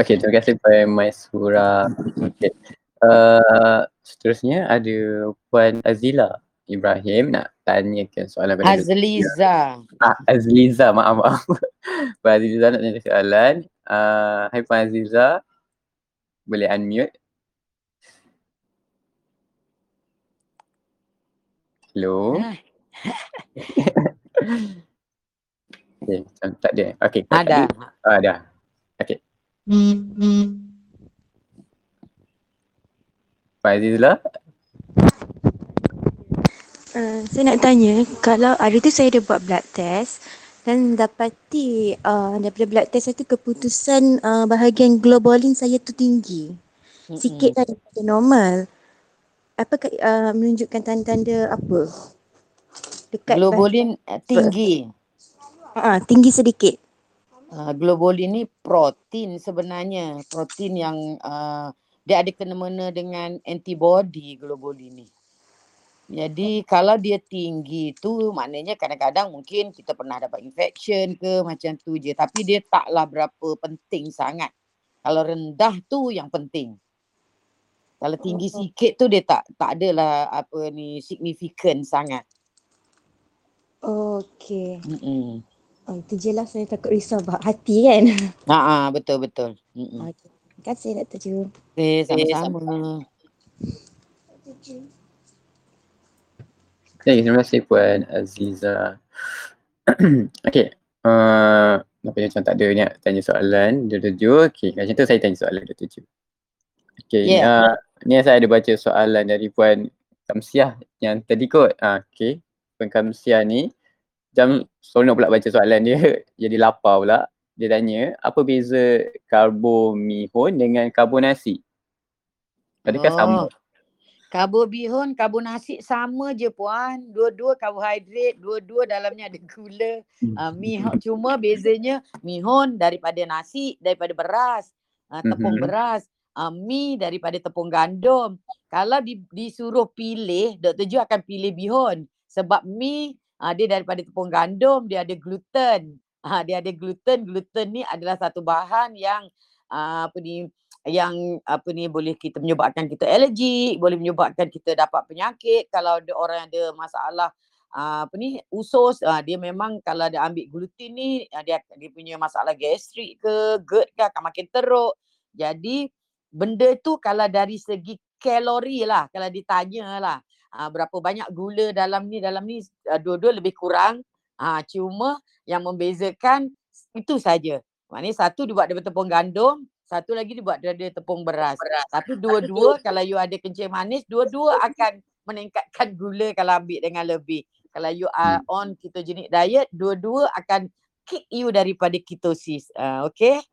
Okay, terima kasih kepada Maisura. Okay. Uh, seterusnya ada Puan Azila Ibrahim nak tanyakan soalan pada. Azliza. Ah, Azliza, maaf maaf. [laughs] Puan Azliza nak tanya soalan. Uh, hai Puan Azliza, boleh unmute. Hello. Okay, [laughs] macam tak ada. Okay, tak Ada. Ah, ada. Okay. Puan Azizla, Uh, saya nak tanya, kalau hari tu saya ada buat blood test dan dapati uh, daripada blood test itu keputusan uh, bahagian globulin saya tu tinggi. Sikit Mm-mm. daripada normal. Apakah uh, menunjukkan tanda-tanda apa? Dekat Globulin eh, tinggi. uh, tinggi sedikit. Uh, globulin ni protein sebenarnya. Protein yang uh, dia ada kena-mena dengan antibody globulin ni. Jadi kalau dia tinggi tu maknanya kadang-kadang mungkin kita pernah dapat infection ke macam tu je. Tapi dia taklah berapa penting sangat. Kalau rendah tu yang penting. Kalau tinggi sikit tu dia tak tak adalah apa ni signifikan sangat. Okey. Mm-mm. Oh, itu je lah saya takut risau buat hati kan. [laughs] Ha ah, betul betul. Mm-mm. Okey. Terima kasih Dr. Ju. Okay, sama-sama. Okay, terima kasih Puan Aziza. [clears throat] okay, uh, apa yang macam tak ada ni tanya soalan Dr. Ju. Okay, macam tu saya tanya soalan Dr. Ju. Okay, Yeah. uh, ni saya ada baca soalan dari Puan Kamsiah yang tadi kot. Uh, okay, Puan Kamsiah ni jam seronok pula baca soalan dia [laughs] jadi lapar pula. dia tanya apa beza karbo mihun dengan karbo nasi? Adakah sama? Karbo bihun, karbo nasi sama je puan. Dua-dua karbohidrat, dua-dua dalamnya ada gula. Uh, mihun cuma bezanya mihun daripada nasi, daripada beras, uh, tepung Mhm. beras. Uh, mi daripada tepung gandum. Kalau di, disuruh pilih, Dr. Ju akan pilih bihun. Sebab mi uh, dia daripada tepung gandum, dia ada gluten. Uh, dia ada gluten. Gluten ni adalah satu bahan yang uh, apa ni yang apa ni boleh kita menyebabkan kita alergik, boleh menyebabkan kita dapat penyakit. Kalau ada orang yang ada masalah uh, apa ni usus, uh, dia memang kalau dia ambil gluten ni uh, dia dia punya masalah gastrik ke, GERD ke akan makin teruk. Jadi benda tu kalau dari segi kalori lah, kalau ditanya lah berapa banyak gula dalam ni, dalam ni dua-dua lebih kurang. Cuma yang membezakan itu saja. Maknanya satu dibuat daripada tepung gandum, satu lagi dibuat daripada tepung beras. Tapi dua-dua kalau you ada kencing manis, dua-dua akan meningkatkan gula kalau ambil dengan lebih. Kalau you are on ketogenic diet, dua-dua akan kick you daripada ketosis. Uh, okay?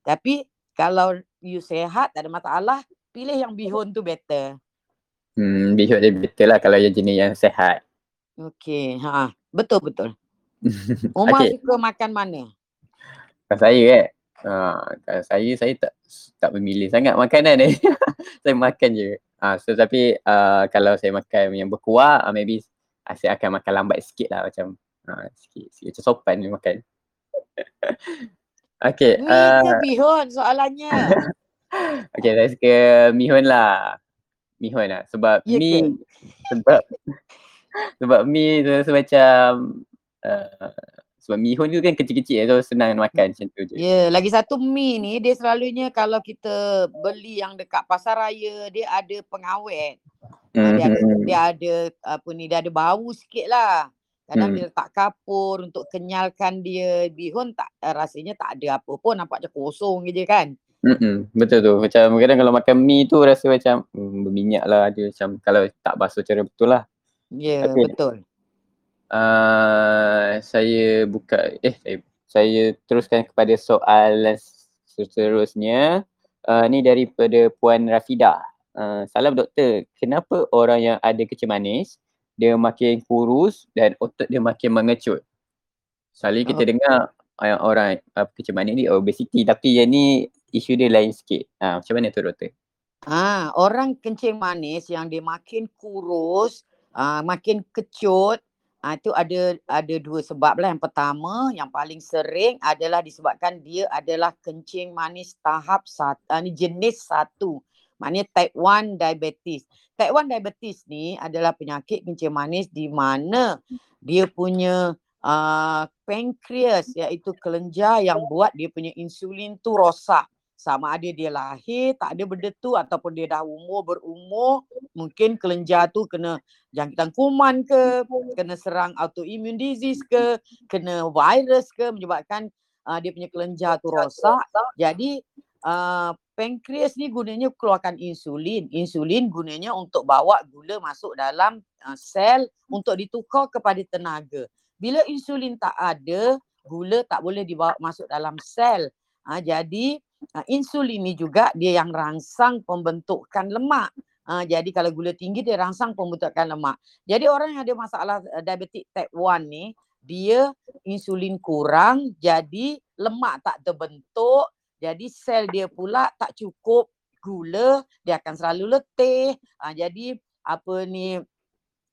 Tapi kalau you sehat, tak ada masalah, pilih yang bihun tu better. Hmm, bihun dia better lah kalau yang jenis yang sehat. Okay, ha, betul betul. [laughs] Umar Okay. suka makan mana? Kalau saya eh, kalau saya, saya tak tak memilih sangat makanan ni. [laughs] saya makan je. Uh, so tapi uh, kalau saya makan yang berkuah, uh, maybe uh, saya akan makan lambat sikit lah macam uh, sikit, sikit macam sopan ni makan. okay, uh, bihun soalannya? [laughs] okay saya suka mihun lah. Mihun lah sebab Ya mi ke? sebab [laughs] sebab mi tu rasa macam uh, sebab mihun tu kan kecil-kecil so senang makan macam tu je. Ya, yeah, lagi satu mi ni dia selalunya kalau kita beli yang dekat pasar raya dia ada pengawet. Mm-hmm. Dia ada Mhm. dia ada apa ni dia ada bau sikit lah. Kadang Hmm. dia letak kapur untuk kenyalkan dia. Bihun tak eh, rasanya tak ada apa pun nampak macam kosong je kan. Mm-mm, betul tu. Macam kadang kalau makan mi tu rasa macam hmm, berminyak lah dia macam kalau tak basuh cara betul lah. Ya, yeah, Okey. betul. Uh, saya buka eh saya, saya teruskan kepada soalan seterusnya. Uh, ni daripada Puan Rafida. Uh, salam doktor, kenapa orang yang ada kencing manis dia makin kurus dan otot dia makin mengecut? Selalu kita Oh. dengar yang orang uh, kencing manis ni obesity tapi yang ni isu dia lain sikit. Ha, macam mana tu doktor? Ah, orang kencing manis yang dia makin kurus, ah, makin kecut, ah, itu ada ada dua sebab lah. Yang pertama, yang paling sering adalah disebabkan dia adalah kencing manis tahap satu, ah, ni jenis satu. Maknanya type 1 diabetes. Type 1 diabetes ni adalah penyakit kencing manis di mana dia punya uh, pankreas iaitu kelenjar yang buat dia punya insulin tu rosak sama ada dia lahir tak ada benda tu ataupun dia dah umur berumur mungkin kelenjar tu kena jangkitan kuman ke kena serang autoimmune disease ke kena virus ke menyebabkan uh, dia punya kelenjar tu rosak. jadi uh, pankreas ni gunanya keluarkan insulin. Insulin gunanya untuk bawa gula masuk dalam uh, sel untuk ditukar kepada tenaga. Bila insulin tak ada gula tak boleh dibawa masuk dalam sel. Ha, jadi uh, insulin ni juga dia yang rangsang pembentukan lemak. Uh, jadi kalau gula tinggi dia rangsang pembentukan lemak. Jadi orang yang ada masalah uh, diabetik type 1 ni dia insulin kurang jadi lemak tak terbentuk jadi sel dia pula tak cukup gula dia akan selalu letih. Uh, jadi apa ni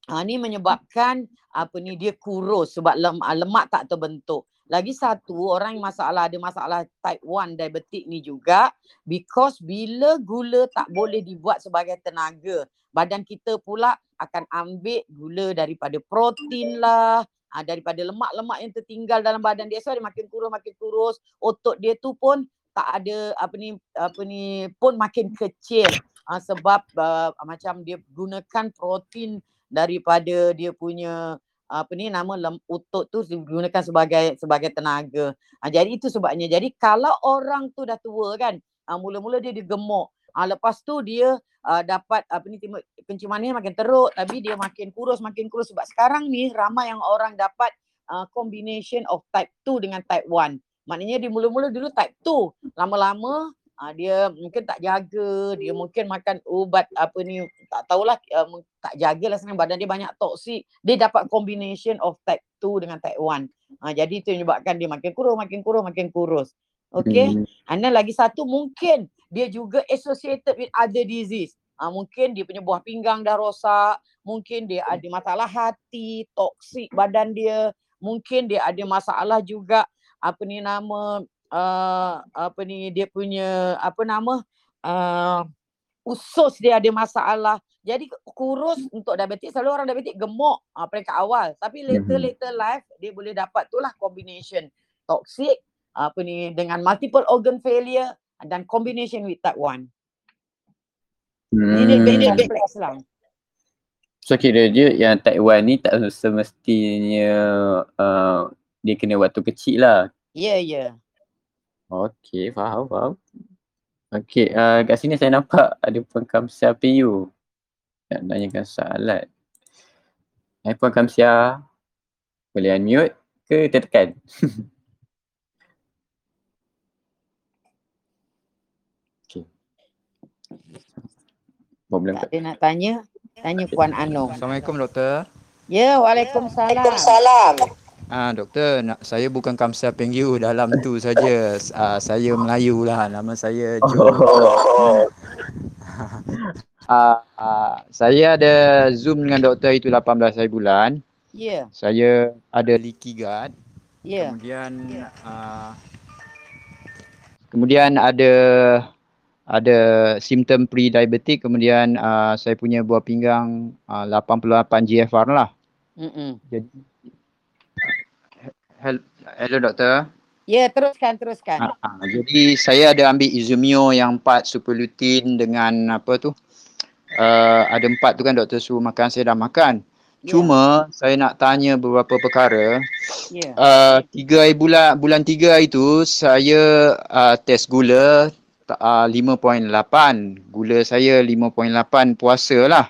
Ha, ni menyebabkan apa ni dia kurus sebab lem, ah, lemak tak terbentuk. Lagi satu orang yang masalah ada masalah type 1 diabetik ni juga because bila gula tak boleh dibuat sebagai tenaga, badan kita pula akan ambil gula daripada protein lah, ha, daripada lemak-lemak yang tertinggal dalam badan dia. So dia makin kurus makin kurus, otot dia tu pun tak ada apa ni apa ni pun makin kecil ha, sebab uh, macam dia gunakan protein daripada dia punya apa ni nama lem, otot tu digunakan sebagai sebagai tenaga. Ha, jadi itu sebabnya. Jadi kalau orang tu dah tua kan, ha, mula-mula dia digemuk. Ha, lepas tu dia uh, dapat apa ni kencing manis makin teruk tapi dia makin kurus makin kurus sebab sekarang ni ramai yang orang dapat uh, combination of type 2 dengan type 1. Maknanya dia mula-mula dulu type 2. Lama-lama uh, dia mungkin tak jaga, dia mungkin makan ubat apa ni tak tahulah uh, tak jagalah sekarang badan dia banyak toksik. Dia dapat combination of type 2 dengan type 1. Uh, jadi itu menyebabkan dia makin kurus, makin kurus, makin kurus. Okay. Hmm. And then lagi satu mungkin dia juga associated with other disease. Uh, mungkin dia punya buah pinggang dah rosak, mungkin dia ada masalah hati, toksik badan dia, mungkin dia ada masalah juga apa ni nama uh, apa ni dia punya apa nama uh, usus dia ada masalah. Jadi kurus untuk diabetik selalu orang diabetik gemuk uh, peringkat awal. Tapi later Mhm. later life dia boleh dapat tu lah combination toxic apa ni dengan multiple organ failure dan combination with type 1. Jadi dia very Hmm. complex lah. So kira dia yang type 1 ni tak semestinya uh, dia kena waktu kecil lah. Ya, yeah, ya. Yeah. Okey, faham, faham. Okey, uh, kat sini saya nampak ada Puan Kamsia PU nak tanyakan soalan. Hai Puan Kamsia, boleh unmute ke tertekan? [laughs] Okey. Problem Tak ada nak tanya, tanya Puan Anong. Assalamualaikum doktor. Ya, Waalaikumsalam. Ah doktor, nak, saya bukan Kamsia Pengyu [laughs] dalam tu saja. Ah, saya Melayu lah. Nama saya Jun. [laughs] Oh. Ah, ah, saya ada Zoom dengan doktor itu 18 hari bulan. Ya, Saya ada leaky gut. ya. Kemudian ah, kemudian ada ada simptom pre-diabetic kemudian ah, saya punya buah pinggang ah, 88 GFR lah. Mm-mm. Jadi Hello, hello doktor. Ya, teruskan, teruskan. Ah, ah, jadi saya ada ambil Izumio yang 4 superlutin dengan apa tu? Uh, ada empat tu kan doktor suruh makan saya dah makan. Ya, Cuma saya nak tanya beberapa perkara. ya. Uh, tiga hari bulan bulan tiga hari tu saya uh, test gula uh, 5.8. Gula saya 5.8 puasa lah.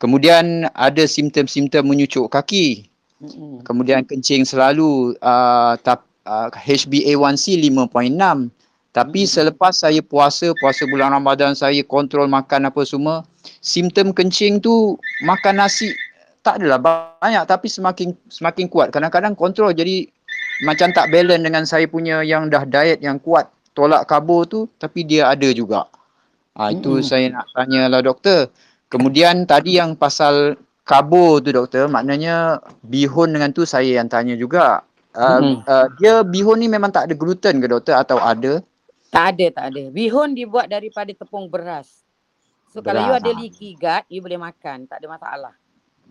Kemudian ada simptom-simptom menyucuk kaki. Mm-mm. Kemudian kencing selalu uh, tap, uh, HbA1c 5.6. Tapi Hmm. selepas saya puasa, puasa bulan Ramadan saya kontrol makan apa semua, simptom kencing tu makan nasi tak adalah banyak tapi semakin semakin kuat. Kadang-kadang kontrol jadi macam tak balance dengan saya punya yang dah diet yang kuat tolak karbo tu tapi dia ada juga. Ha, itu Mm-mm. saya nak tanyalah doktor. Kemudian tadi yang pasal karbo tu doktor, maknanya bihun dengan tu saya yang tanya juga. Uh, Mm-mm. uh, dia bihun ni memang tak ada gluten ke doktor atau ada? Tak ada, tak ada. Bihun dibuat daripada tepung beras. So kalau you Beras, ada ah. leaky gut, you boleh makan. Tak ada masalah.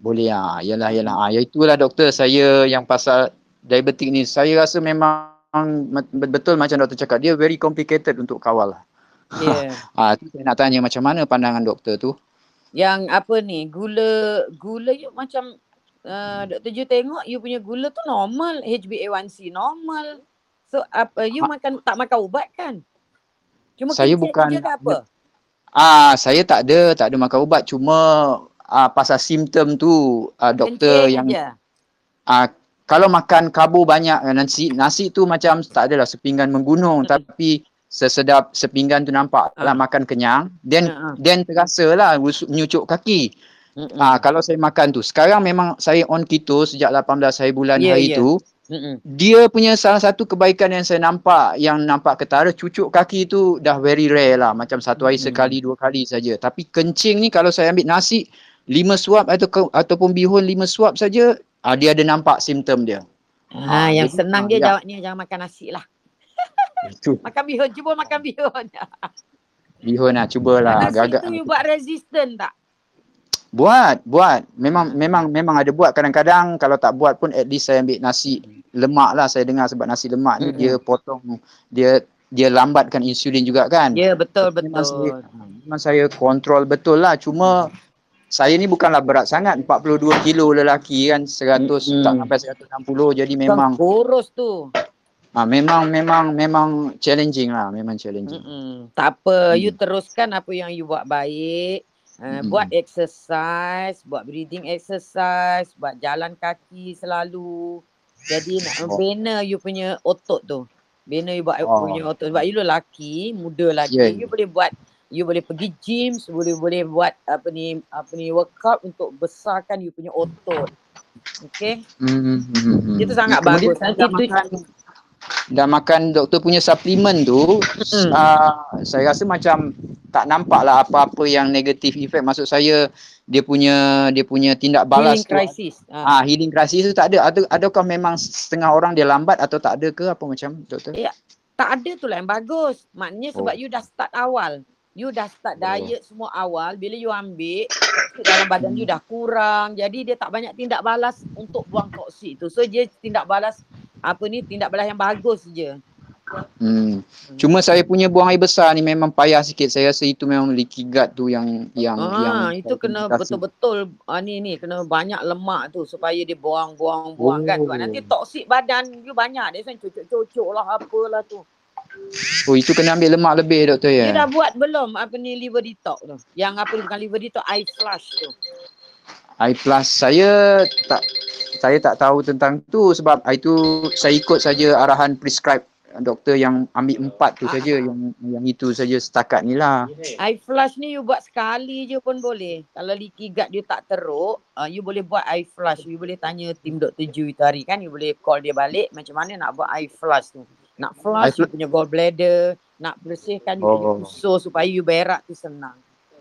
Boleh ah. Yalah yalah. Ah, ya itulah doktor saya yang pasal diabetik ni. Saya rasa memang betul macam doktor cakap dia very complicated untuk kawal. Ya. [laughs] Ah, tu saya nak tanya macam mana pandangan doktor tu? Yang apa ni, gula, gula you macam uh, Dr. Ju tengok you punya gula tu normal. HbA1c normal. So apa you makan tak makan ubat kan? Cuma Saya bukan- ke apa? Ah, saya tak ada, tak ada makan ubat. Cuma ah, pasal simptom tu ah, doktor Kencing yang je. ah, kalau makan karbo banyak nasi nasi tu macam tak adalah sepinggan menggunung Mm-mm. tapi sesedap sepinggan tu nampak lah Ah. makan kenyang then ah. then terasa lah menyucuk kaki. Mm-mm. Ah kalau saya makan tu. Sekarang memang saya on keto sejak 18 hari bulan Ya, hari ya. tu. Mm-mm. Dia punya salah satu kebaikan yang saya nampak yang nampak ketara cucuk kaki tu dah very rare lah. Macam satu hari Mm-mm. sekali dua kali saja. Tapi kencing ni kalau saya ambil nasi lima suap atau ke- ataupun bihun lima suap saja ah, dia ada nampak simptom dia. Ha, Ah, yang jadi, senang dia ya. jawabnya jangan makan nasi lah. Itu Makan bihun, cuba makan bihun. bihun lah cubalah nasi agak-agak. tu you buat resistant tak? Buat, buat. Memang memang memang ada buat. Kadang-kadang kalau tak buat pun at least saya ambil nasi lemak lah saya dengar sebab nasi lemak ni dia potong dia dia lambatkan insulin juga kan. Ya betul Memang saya, betul. memang saya kontrol betul lah. Cuma saya ni bukanlah berat sangat 42 kilo lelaki kan 100 Mm-mm. tak sampai 160 jadi memang kurus tu. Ah, memang memang memang challenging lah memang challenging. Mm-mm. Tak apa, you Hmm. teruskan apa yang you buat baik. Uh, Mm-mm. buat exercise, buat breathing exercise, buat jalan kaki selalu. Jadi nak Oh. membina you punya otot tu. Bila you buat Oh. punya otot sebab you lelaki, muda lagi, Ya, you boleh buat you boleh pergi gym, boleh boleh buat apa ni apa ni workout untuk besarkan you punya otot. Okay? Hmm, hmm, hmm, hmm. Itu sangat Kemudian bagus. Nanti tu makan dah makan doktor punya suplemen tu Mm-mm. uh, saya rasa macam tak nampak lah apa-apa yang negatif effect maksud saya dia punya dia punya tindak balas healing tu crisis. Ha. ah healing crisis tu tak ada ada adakah memang setengah orang dia lambat atau tak ada ke apa macam doktor Ya, tak ada tu lah yang bagus. Maknanya sebab Oh. you dah start awal. You dah start Oh. diet semua awal. Bila you ambil, dalam badan you dah kurang. Jadi dia tak banyak tindak balas untuk buang toksik tu. So dia tindak balas apa ni tindak balas yang bagus je. Hmm. Cuma saya punya buang air besar ni memang payah sikit. Saya rasa itu memang leaky gut tu yang yang yang Ah, itu kena betul-betul ah, ni ni kena banyak lemak tu supaya dia buang-buang buang kan sebab Oh. nanti toksik badan you banyak dia kan cucuk-cucuk lah apalah tu. Oh itu kena ambil lemak lebih doktor ya. You dah buat belum apa ni liver detox tu? Yang apa bukan liver detox, eye flush tu. I plus saya tak saya tak tahu tentang tu sebab itu saya ikut saja arahan prescribe doktor yang ambil empat tu saja yang yang itu saja setakat ni lah. Eye flush ni you buat sekali je pun boleh. Kalau leaky gut dia tak teruk, uh, you boleh buat eye flush. You boleh tanya tim Dr. Ju itu hari kan. You boleh call dia balik macam mana nak buat eye flush tu. Nak flush you flush- punya gallbladder, nak bersihkan you punya Oh. usus supaya you berak tu senang.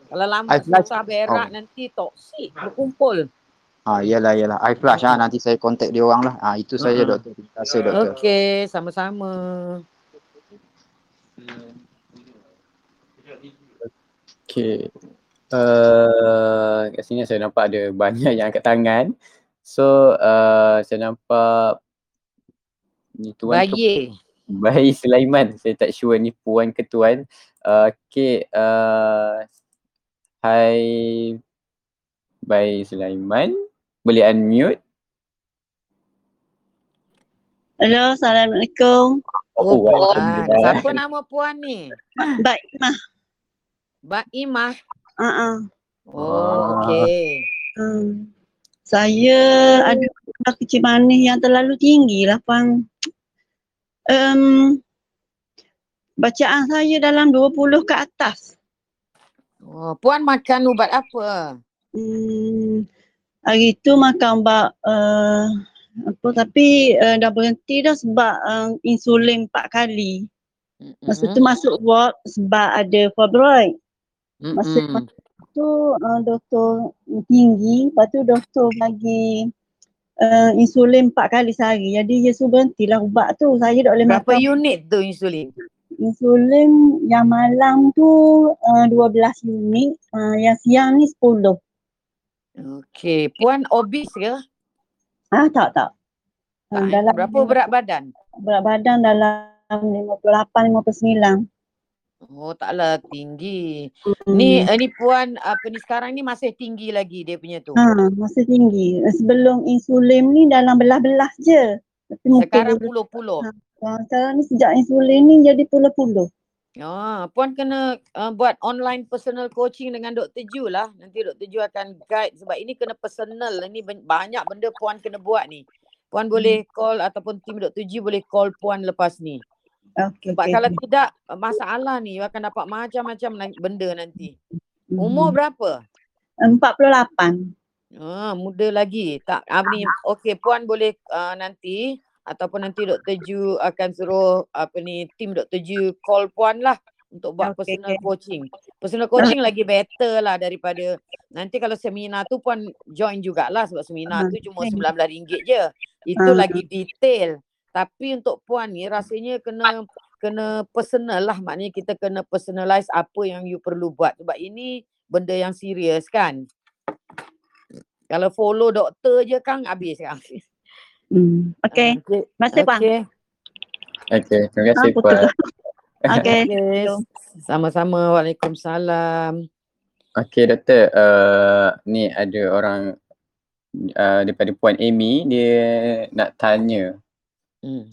Kalau lama Eye flush- susah berak oh. nanti toksik berkumpul. Ah yalah yalah I flush ah nanti saya contact dia orang lah. Ah itu saja Mm-mm. doktor. Terima kasih doktor. Okey, sama-sama. Okay. Uh, kat sini saya nampak ada banyak yang angkat tangan. So uh, saya nampak ni tuan ke Bayi. Bayi Sulaiman. Saya tak sure ni puan ke tuan. Uh, okay. Uh, hai Bayi Sulaiman. Boleh unmute? Halo, Assalamualaikum. Oh, puan. Waalaikumsalam. Siapa nama puan ni? Mbak Imah. Mbak Imah. Uh-uh. Oh, okey. Hmm. Saya ada gula kecil manis yang terlalu tinggi lah, Pang. Um, bacaan saya dalam 20 ke atas. Oh, puan makan ubat apa? Hmm, hari tu makan ubat uh, apa tapi uh, dah berhenti dah sebab uh, insulin 4 kali. Masa tu masuk ward sebab ada fibroid. Masa Mm-mm. tu uh, doktor tinggi, lepas tu doktor bagi uh, insulin 4 kali sehari. Jadi dia suruh berhentilah ubat tu. Saya tak boleh Berapa makan. unit tu insulin? Insulin yang malam tu uh, 12 unit, uh, yang siang ni 10. Okey, puan obes ke? Ah tak tak. Uh, eh? dalam Berapa berat badan? berat badan dalam 58 59. Oh, taklah tinggi. Hmm. Ni eh, ni puan apa ni sekarang ni masih tinggi lagi dia punya tu. Ha, masih tinggi. Sebelum insulin ni dalam belah-belah je. Tapi Sekarang puluh-puluh. Ha, sekarang ni sejak insulin ni jadi puluh-puluh. Ah, puan kena uh, buat online personal coaching dengan Dr. Ju lah. Nanti Dr. Ju akan guide sebab ini kena personal. Ini ben- banyak benda puan kena buat ni. Puan boleh call ataupun tim Dr. Ju boleh call puan lepas ni. Okey. Sebab okey. kalau tidak masalah ni you akan dapat macam-macam na- benda nanti. Umur berapa? 48. Ah, muda lagi. Tak apa ni. Okey, puan boleh uh, nanti ataupun nanti Dr. Ju akan suruh apa ni tim Dr. Ju call puan lah untuk buat Okey, personal coaching. Personal coaching lagi better lah daripada nanti kalau seminar tu puan join jugalah sebab seminar tu cuma okey. RM19 je. Itu Ah. lagi detail. Tapi untuk puan ni rasanya kena kena personal lah maknanya kita kena personalize apa yang you perlu buat sebab ini benda yang serius kan. Kalau follow doktor je kan habis kan. [laughs] Hmm. Okey. Okey. Terima kasih bang. Okey. Okay, terima kasih Ah, puan. [laughs] Okey. Okey. [laughs] Sama-sama. Waalaikumsalam. Okay doktor, uh, ni ada orang uh, daripada Puan Amy, dia nak tanya. Hmm.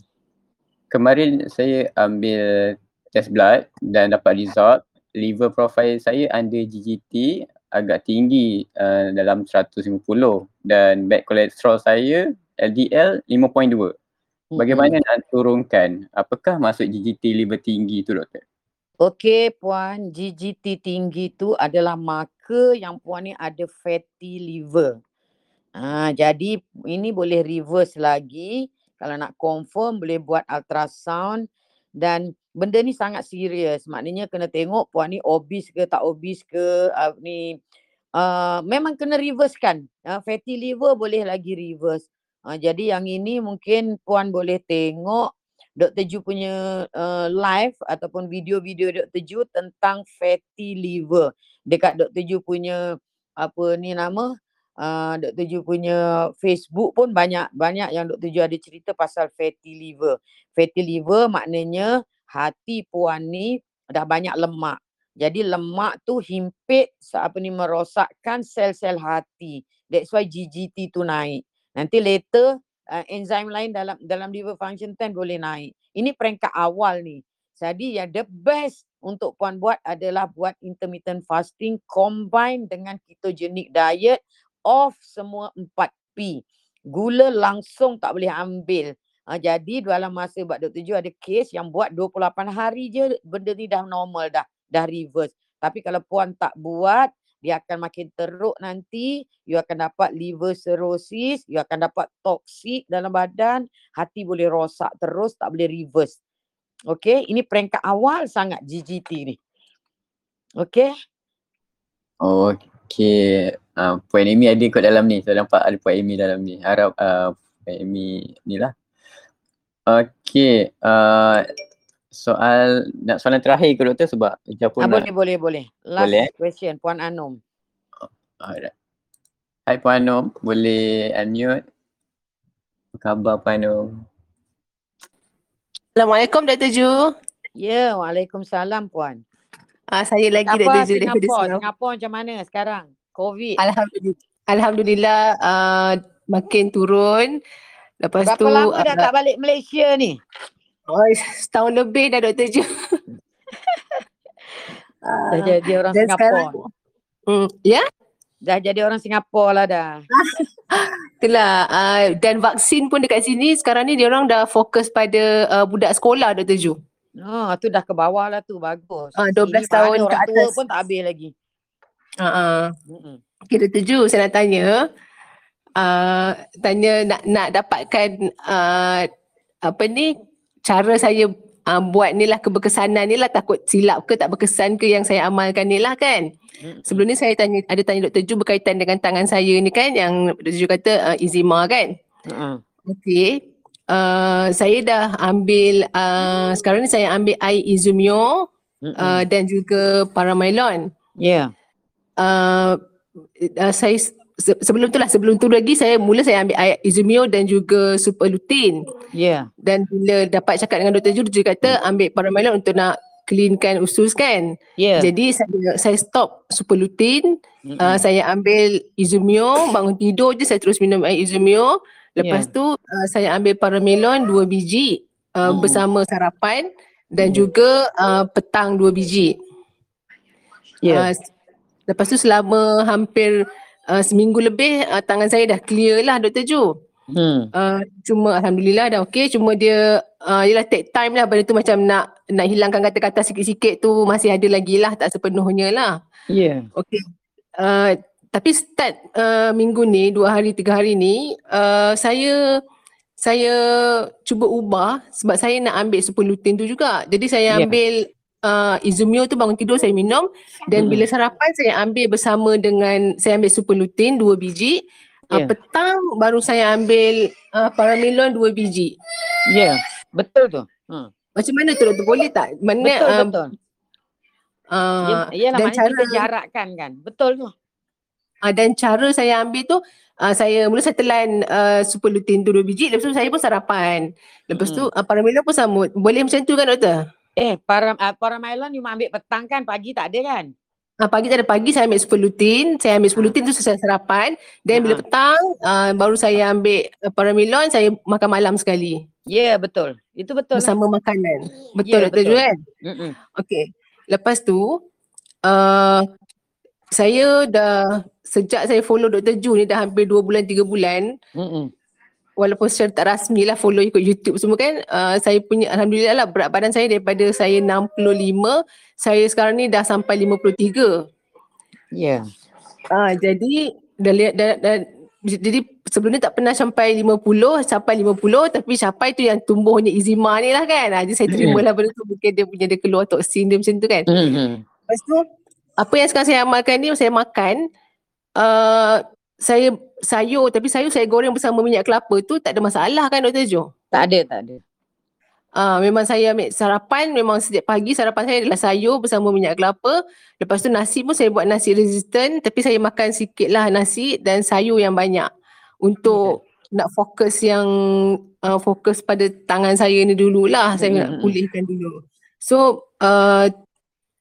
Kemarin saya ambil test blood dan dapat result, liver profile saya under GGT agak tinggi uh, dalam 150 dan bad cholesterol saya LDL 5.2. Bagaimana nak turunkan? Apakah maksud GGT liver tinggi tu doktor? Okey puan, GGT tinggi tu adalah marker yang puan ni ada fatty liver. Ha, jadi ini boleh reverse lagi. Kalau nak confirm boleh buat ultrasound dan benda ni sangat serius. Maknanya kena tengok puan ni obese ke tak obese ke uh, ni uh, memang kena reverse kan. Uh, fatty liver boleh lagi reverse. Uh, jadi yang ini mungkin puan boleh tengok Dr. Ju punya uh, live ataupun video-video Dr. Ju tentang fatty liver. Dekat Dr. Ju punya apa ni nama uh, Dr. Ju punya Facebook pun banyak banyak yang Dr. Ju ada cerita pasal fatty liver. Fatty liver maknanya hati puan ni dah banyak lemak. Jadi lemak tu himpit apa ni merosakkan sel-sel hati. That's why GGT tu naik. Nanti later uh, enzim lain dalam dalam liver function 10 boleh naik. Ini peringkat awal ni. Jadi yang the best untuk puan buat adalah buat intermittent fasting combine dengan ketogenic diet off semua 4P. Gula langsung tak boleh ambil. Uh, jadi dalam masa buat Dr. Ju ada kes yang buat 28 hari je benda ni dah normal dah. Dah reverse. Tapi kalau puan tak buat dia akan makin teruk nanti, you akan dapat liver cirrhosis, you akan dapat toksik dalam badan, hati boleh rosak terus, tak boleh reverse. Okay, ini peringkat awal sangat GGT ni. Okay. Okay. Uh, Puan Amy ada kot dalam ni. Saya nampak ada Puan Amy dalam ni. Harap uh, Puan Amy ni lah. Okay. Uh, soal nak soalan terakhir ke doktor sebab Ah, pun boleh, boleh, boleh. Last Boleh, eh? question, Puan Anum. Alright. Hai Puan Anum, boleh unmute? Apa khabar Puan Anum? Assalamualaikum Dr. Ju. Ya, Waalaikumsalam Puan. Ah, saya lagi Dr. Ju daripada Singapura? Singapura. Macam mana sekarang? COVID. Alhamdulillah. Alhamdulillah uh, makin turun. Lepas Berapa tu lama dah ah, tak balik Malaysia ni? Oh, [laughs] setahun lebih dah Dr. Ju. [laughs] Dah jadi orang Singapura. sekarang Hmm, ya? Dah jadi orang Singapura lah dah. [laughs] Itulah uh, dan vaksin pun dekat sini sekarang ni dia orang dah fokus pada uh, budak sekolah Dr. Ju. Oh, tu dah ke bawah lah tu. Bagus. Ah, 12 Sini tahun ke orang atas. pun tak habis lagi. Uh, uh. Mm-mm. Okay Dr. Ju saya nak tanya uh, tanya nak nak dapatkan uh, apa ni cara saya uh, buat ni lah keberkesanan ni lah takut silap ke tak berkesan ke yang saya amalkan ni lah kan. Sebelum ni saya tanya ada tanya Dr. Ju berkaitan dengan tangan saya ni kan yang Dr. Ju kata uh, eczema kan. Mm-mm. Okey. Uh, saya dah ambil uh, sekarang ni saya ambil air Izumio uh, dan juga Paramylon. Ya. Uh, uh, saya se- sebelum tu lah sebelum tu lagi saya mula saya ambil air Izumio dan juga super lutein. Ya. Dan bila dapat cakap dengan Dr. Ju dia kata ambil Paramylon untuk nak cleankan usus kan. Ya. Jadi saya saya stop super lutein, uh, saya ambil Izumio, bangun tidur je saya terus minum air Izumio. Lepas Ya. tu uh, saya ambil Paramelon dua biji uh, Mm-mm. bersama sarapan dan juga uh, petang dua biji. Ya. Uh, lepas tu selama hampir uh, seminggu lebih uh, tangan saya dah clear lah Dr. Ju. Hmm. Uh, cuma Alhamdulillah dah okey. Cuma dia uh, yelah take time lah benda tu macam nak nak hilangkan kata-kata sikit-sikit tu masih ada lagi lah tak sepenuhnya lah. Ya. Okey. Uh, tapi start uh, minggu ni, dua hari, tiga hari ni, uh, saya saya cuba ubah sebab saya nak ambil super lutein tu juga. Jadi saya Ya. ambil uh, Izumio tu bangun tidur saya minum dan bila sarapan saya ambil bersama dengan saya ambil super lutein dua biji. Uh, Ya. petang baru saya ambil uh, Paramilon dua biji. Ya. Betul tu. Hmm. Macam mana tu doktor boleh tak? Mana Betul, uh, betul. Uh, Ya, Yalah dan kita cara- jarakkan kan. Betul tu. Uh, dan cara saya ambil tu uh, saya mula saya telan uh, super lutein tu dua biji lepas tu saya pun sarapan. Lepas tu uh, Paramilon pun sama. Boleh macam tu kan doktor? Eh, para uh, Paramylon you ambil petang kan, pagi tak ada kan? Uh, pagi tak ada pagi saya ambil super lutein, saya ambil super lutein tu saya sarapan dan bila Ha. petang uh, baru saya ambil Paramilon saya makan malam sekali Ya, yeah, betul. Itu betul bersama lah. makanan. Betul Ya, betul. Ju kan? Mm-mm. Okey. Lepas tu uh, saya dah sejak saya follow Dr. Ju ni dah hampir 2 bulan 3 bulan Mm-mm. Walaupun secara tak rasmi lah follow ikut YouTube semua kan uh, saya punya Alhamdulillah lah berat badan saya daripada saya 65 saya sekarang ni dah sampai 53 Ya. Ah jadi dah lihat dah, dah, jadi sebelum ni tak pernah sampai 50 sampai 50 tapi sampai tu yang tumbuhnya eczema ni lah kan. Ah, jadi saya terima lah benda tu mungkin dia punya dia keluar toksin dia macam tu kan. Lepas tu apa yang sekarang saya amalkan ni saya makan uh, saya sayur tapi sayur saya goreng bersama minyak kelapa tu tak ada masalah kan Dr. Jo? Tak ada, tak ada. Ah, memang saya ambil sarapan memang setiap pagi sarapan saya adalah sayur bersama minyak kelapa. Lepas tu nasi pun saya buat nasi resistant tapi saya makan sikit lah nasi dan sayur yang banyak untuk nak fokus yang uh, fokus pada tangan saya ni dululah saya nak Mm-mm. pulihkan dulu. So uh,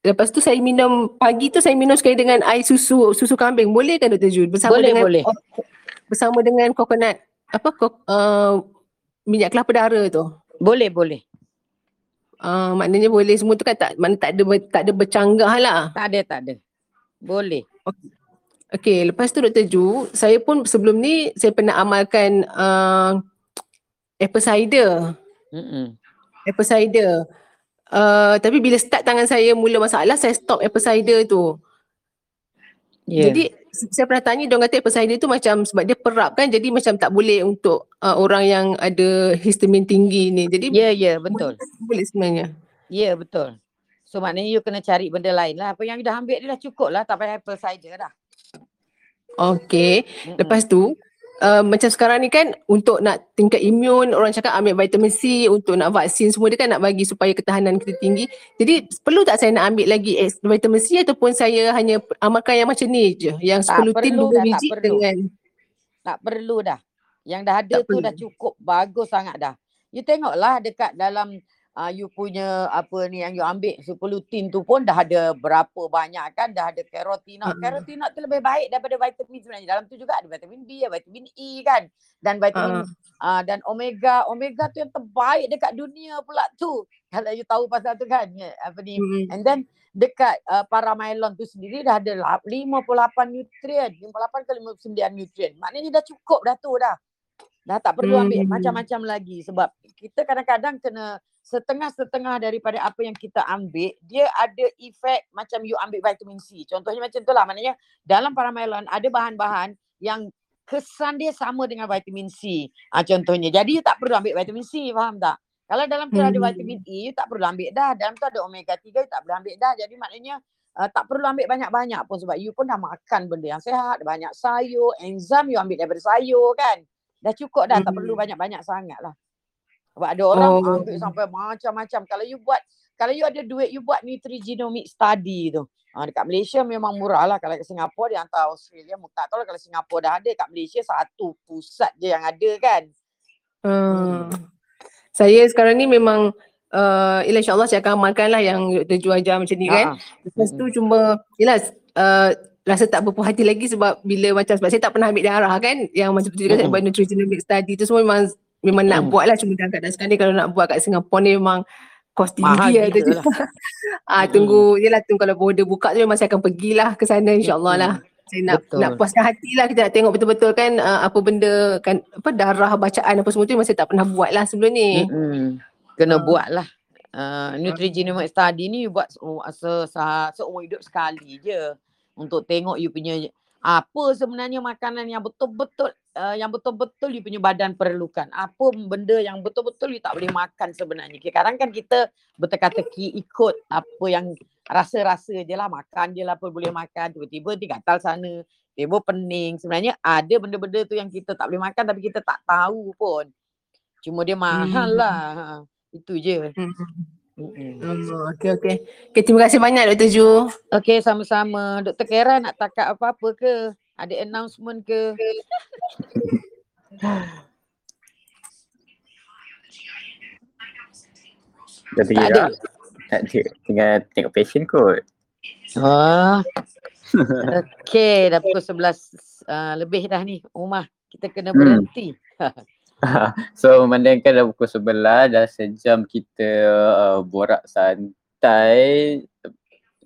lepas tu saya minum pagi tu saya minum sekali dengan air susu susu kambing. Boleh kan Dr. Jul? Bersama Boleh, dengan boleh. bersama dengan coconut apa kok, uh, minyak kelapa dara tu. Boleh, boleh. Uh, maknanya boleh semua tu kan tak mana tak ada tak ada bercanggah lah. Tak ada, tak ada. Boleh. Okey, lepas tu Dr. Ju, saya pun sebelum ni saya pernah amalkan uh, apple cider. Mm-mm. Apple cider. Uh, tapi bila start tangan saya mula masalah, saya stop apple cider tu. Ya. Jadi saya pernah tanya dia kata apple cider tu macam sebab dia perap kan jadi macam tak boleh untuk uh, orang yang ada histamin tinggi ni. Jadi Ya, ya, betul. boleh sebenarnya. Ya, betul. So maknanya you kena cari benda lain lah. Apa yang you dah ambil ni dah cukup lah. Tak payah apple cider dah. Mm-mm. Lepas tu uh, macam sekarang ni kan untuk nak tingkat imun orang cakap ambil vitamin C untuk nak vaksin semua dia kan nak bagi supaya ketahanan kita tinggi. Jadi perlu tak saya nak ambil lagi vitamin C ataupun saya hanya amalkan yang macam ni je yang Tak 10 tin perlu 2 dah, tak biji perlu. dengan Tak perlu dah. Yang dah ada Tak tu perlu. dah cukup. Bagus sangat dah. You tengoklah dekat dalam uh, you punya apa ni yang you ambil 10 tin tu pun dah ada berapa banyak kan. Dah ada carotenoid. Ha. Carotenoid tu lebih baik daripada vitamin sebenarnya. Dalam tu juga ada vitamin B, vitamin E kan. Dan vitamin Ah. uh, dan omega. Omega tu yang terbaik dekat dunia pula tu. Kalau you tahu pasal tu kan. Ya, apa ni. Mm. And then dekat uh, paramylon tu sendiri dah ada lap- 58 nutrien, 58 ke 59 nutrien. Maknanya dah cukup dah tu dah. Dah tak perlu ambil Hmm. macam-macam lagi sebab kita kadang-kadang kena setengah-setengah daripada apa yang kita ambil, dia ada efek macam you ambil vitamin C. Contohnya macam tu lah. Maknanya dalam paramylon ada bahan-bahan yang kesan dia sama dengan vitamin C. Ah contohnya. Jadi you tak perlu ambil vitamin C, faham tak? Kalau dalam tu ada Hmm. vitamin E, you tak perlu ambil dah. Dalam tu ada omega 3, you tak perlu ambil dah. Jadi maknanya uh, tak perlu ambil banyak-banyak pun sebab you pun dah makan benda yang sehat, banyak sayur, enzim you ambil daripada sayur kan. Dah cukup dah, tak perlu Hmm. banyak-banyak sangat lah. Sebab ada orang Oh. ambil sampai macam-macam. Kalau you buat, kalau you ada duit, you buat nutrigenomic study tu. Ha, dekat Malaysia memang murah lah. Kalau kat Singapura, dia hantar Australia. Tak tahu lah kalau Singapura dah ada. Kat Malaysia satu pusat je yang ada kan. Hmm. Saya sekarang ni memang uh, Yelah insyaAllah saya akan amalkan lah yang Dr. Ju ajar macam ni kan. Ha, Lepas tu cuma Yelah uh, rasa tak berpuas hati lagi sebab bila macam sebab saya tak pernah ambil darah kan yang macam tu juga saya Mm-mm. buat nutrigenomic study tu semua memang memang nak Mm-mm. buat lah cuma dalam keadaan sekarang ni kalau nak buat kat Singapura ni memang kos tinggi lah tu gila lah. [laughs] ah tunggu yelah tunggu kalau border buka tu memang saya akan pergilah ke sana insyaAllah lah Mm-mm. saya nak Betul. nak puaskan hati lah kita nak tengok betul-betul kan uh, apa benda kan apa darah bacaan apa semua tu memang saya tak pernah buat lah sebelum ni Mm-mm. Kena Ah. buat lah. Uh, nutrigenomic study ni you buat se- se, se, seumur hidup sekali je. Untuk tengok you punya apa sebenarnya makanan yang betul-betul uh, yang betul-betul you punya badan perlukan. Apa benda yang betul-betul you tak boleh makan sebenarnya. Sekarang kan kita berteka-teki ikut apa yang rasa-rasa je lah. Makan je lah apa boleh makan. Tiba-tiba nanti gatal sana. Tiba pening. Sebenarnya ada benda-benda tu yang kita tak boleh makan tapi kita tak tahu pun. Cuma dia mahal Hmm. lah. Ha, Itu je. Hmm. Mm-mm. Hmm, okey okey. Okay, terima kasih banyak Dr. Ju. Okey, sama-sama. Dr. Kera nak takat apa-apa ke? Ada announcement ke? Dah Tak ada. Tak ada. Tinggal tengok passion kot. Oh. Okey, dah pukul 11 uh, lebih dah ni. Umah, kita kena Hmm. [laughs] [laughs] so memandangkan dah pukul 11 dah sejam kita uh, borak santai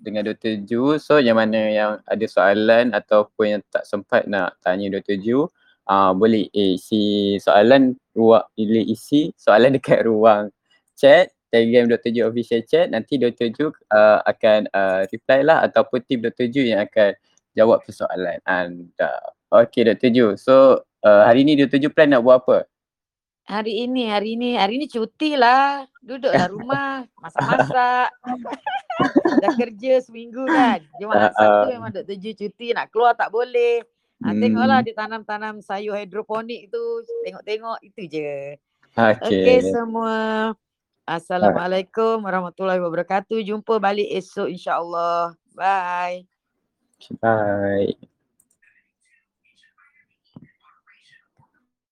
dengan Dr. Ju. So yang mana yang ada soalan ataupun yang tak sempat nak tanya Dr. Ju uh, boleh isi soalan ruang boleh isi soalan [laughs] dekat ruang chat Telegram Dr. Ju official chat nanti Dr. Ju uh, akan uh, reply lah ataupun tim Dr. Ju yang akan jawab persoalan anda. Okay Dr. Ju. So uh, hari ni Dr. Ju plan nak buat apa? Hari ini, hari ini, hari ini cuti lah. Duduk dalam rumah, masak-masak. [laughs] Dah kerja seminggu kan. Jumaat Ah, Sabtu ah. memang Dr. Ju cuti. Nak keluar tak boleh. Ha, Hmm. Tengoklah dia tanam-tanam sayur hidroponik tu. Tengok-tengok itu je. Okay. Okey semua. Assalamualaikum warahmatullahi wabarakatuh. Jumpa balik esok insya-Allah. Bye. Bye.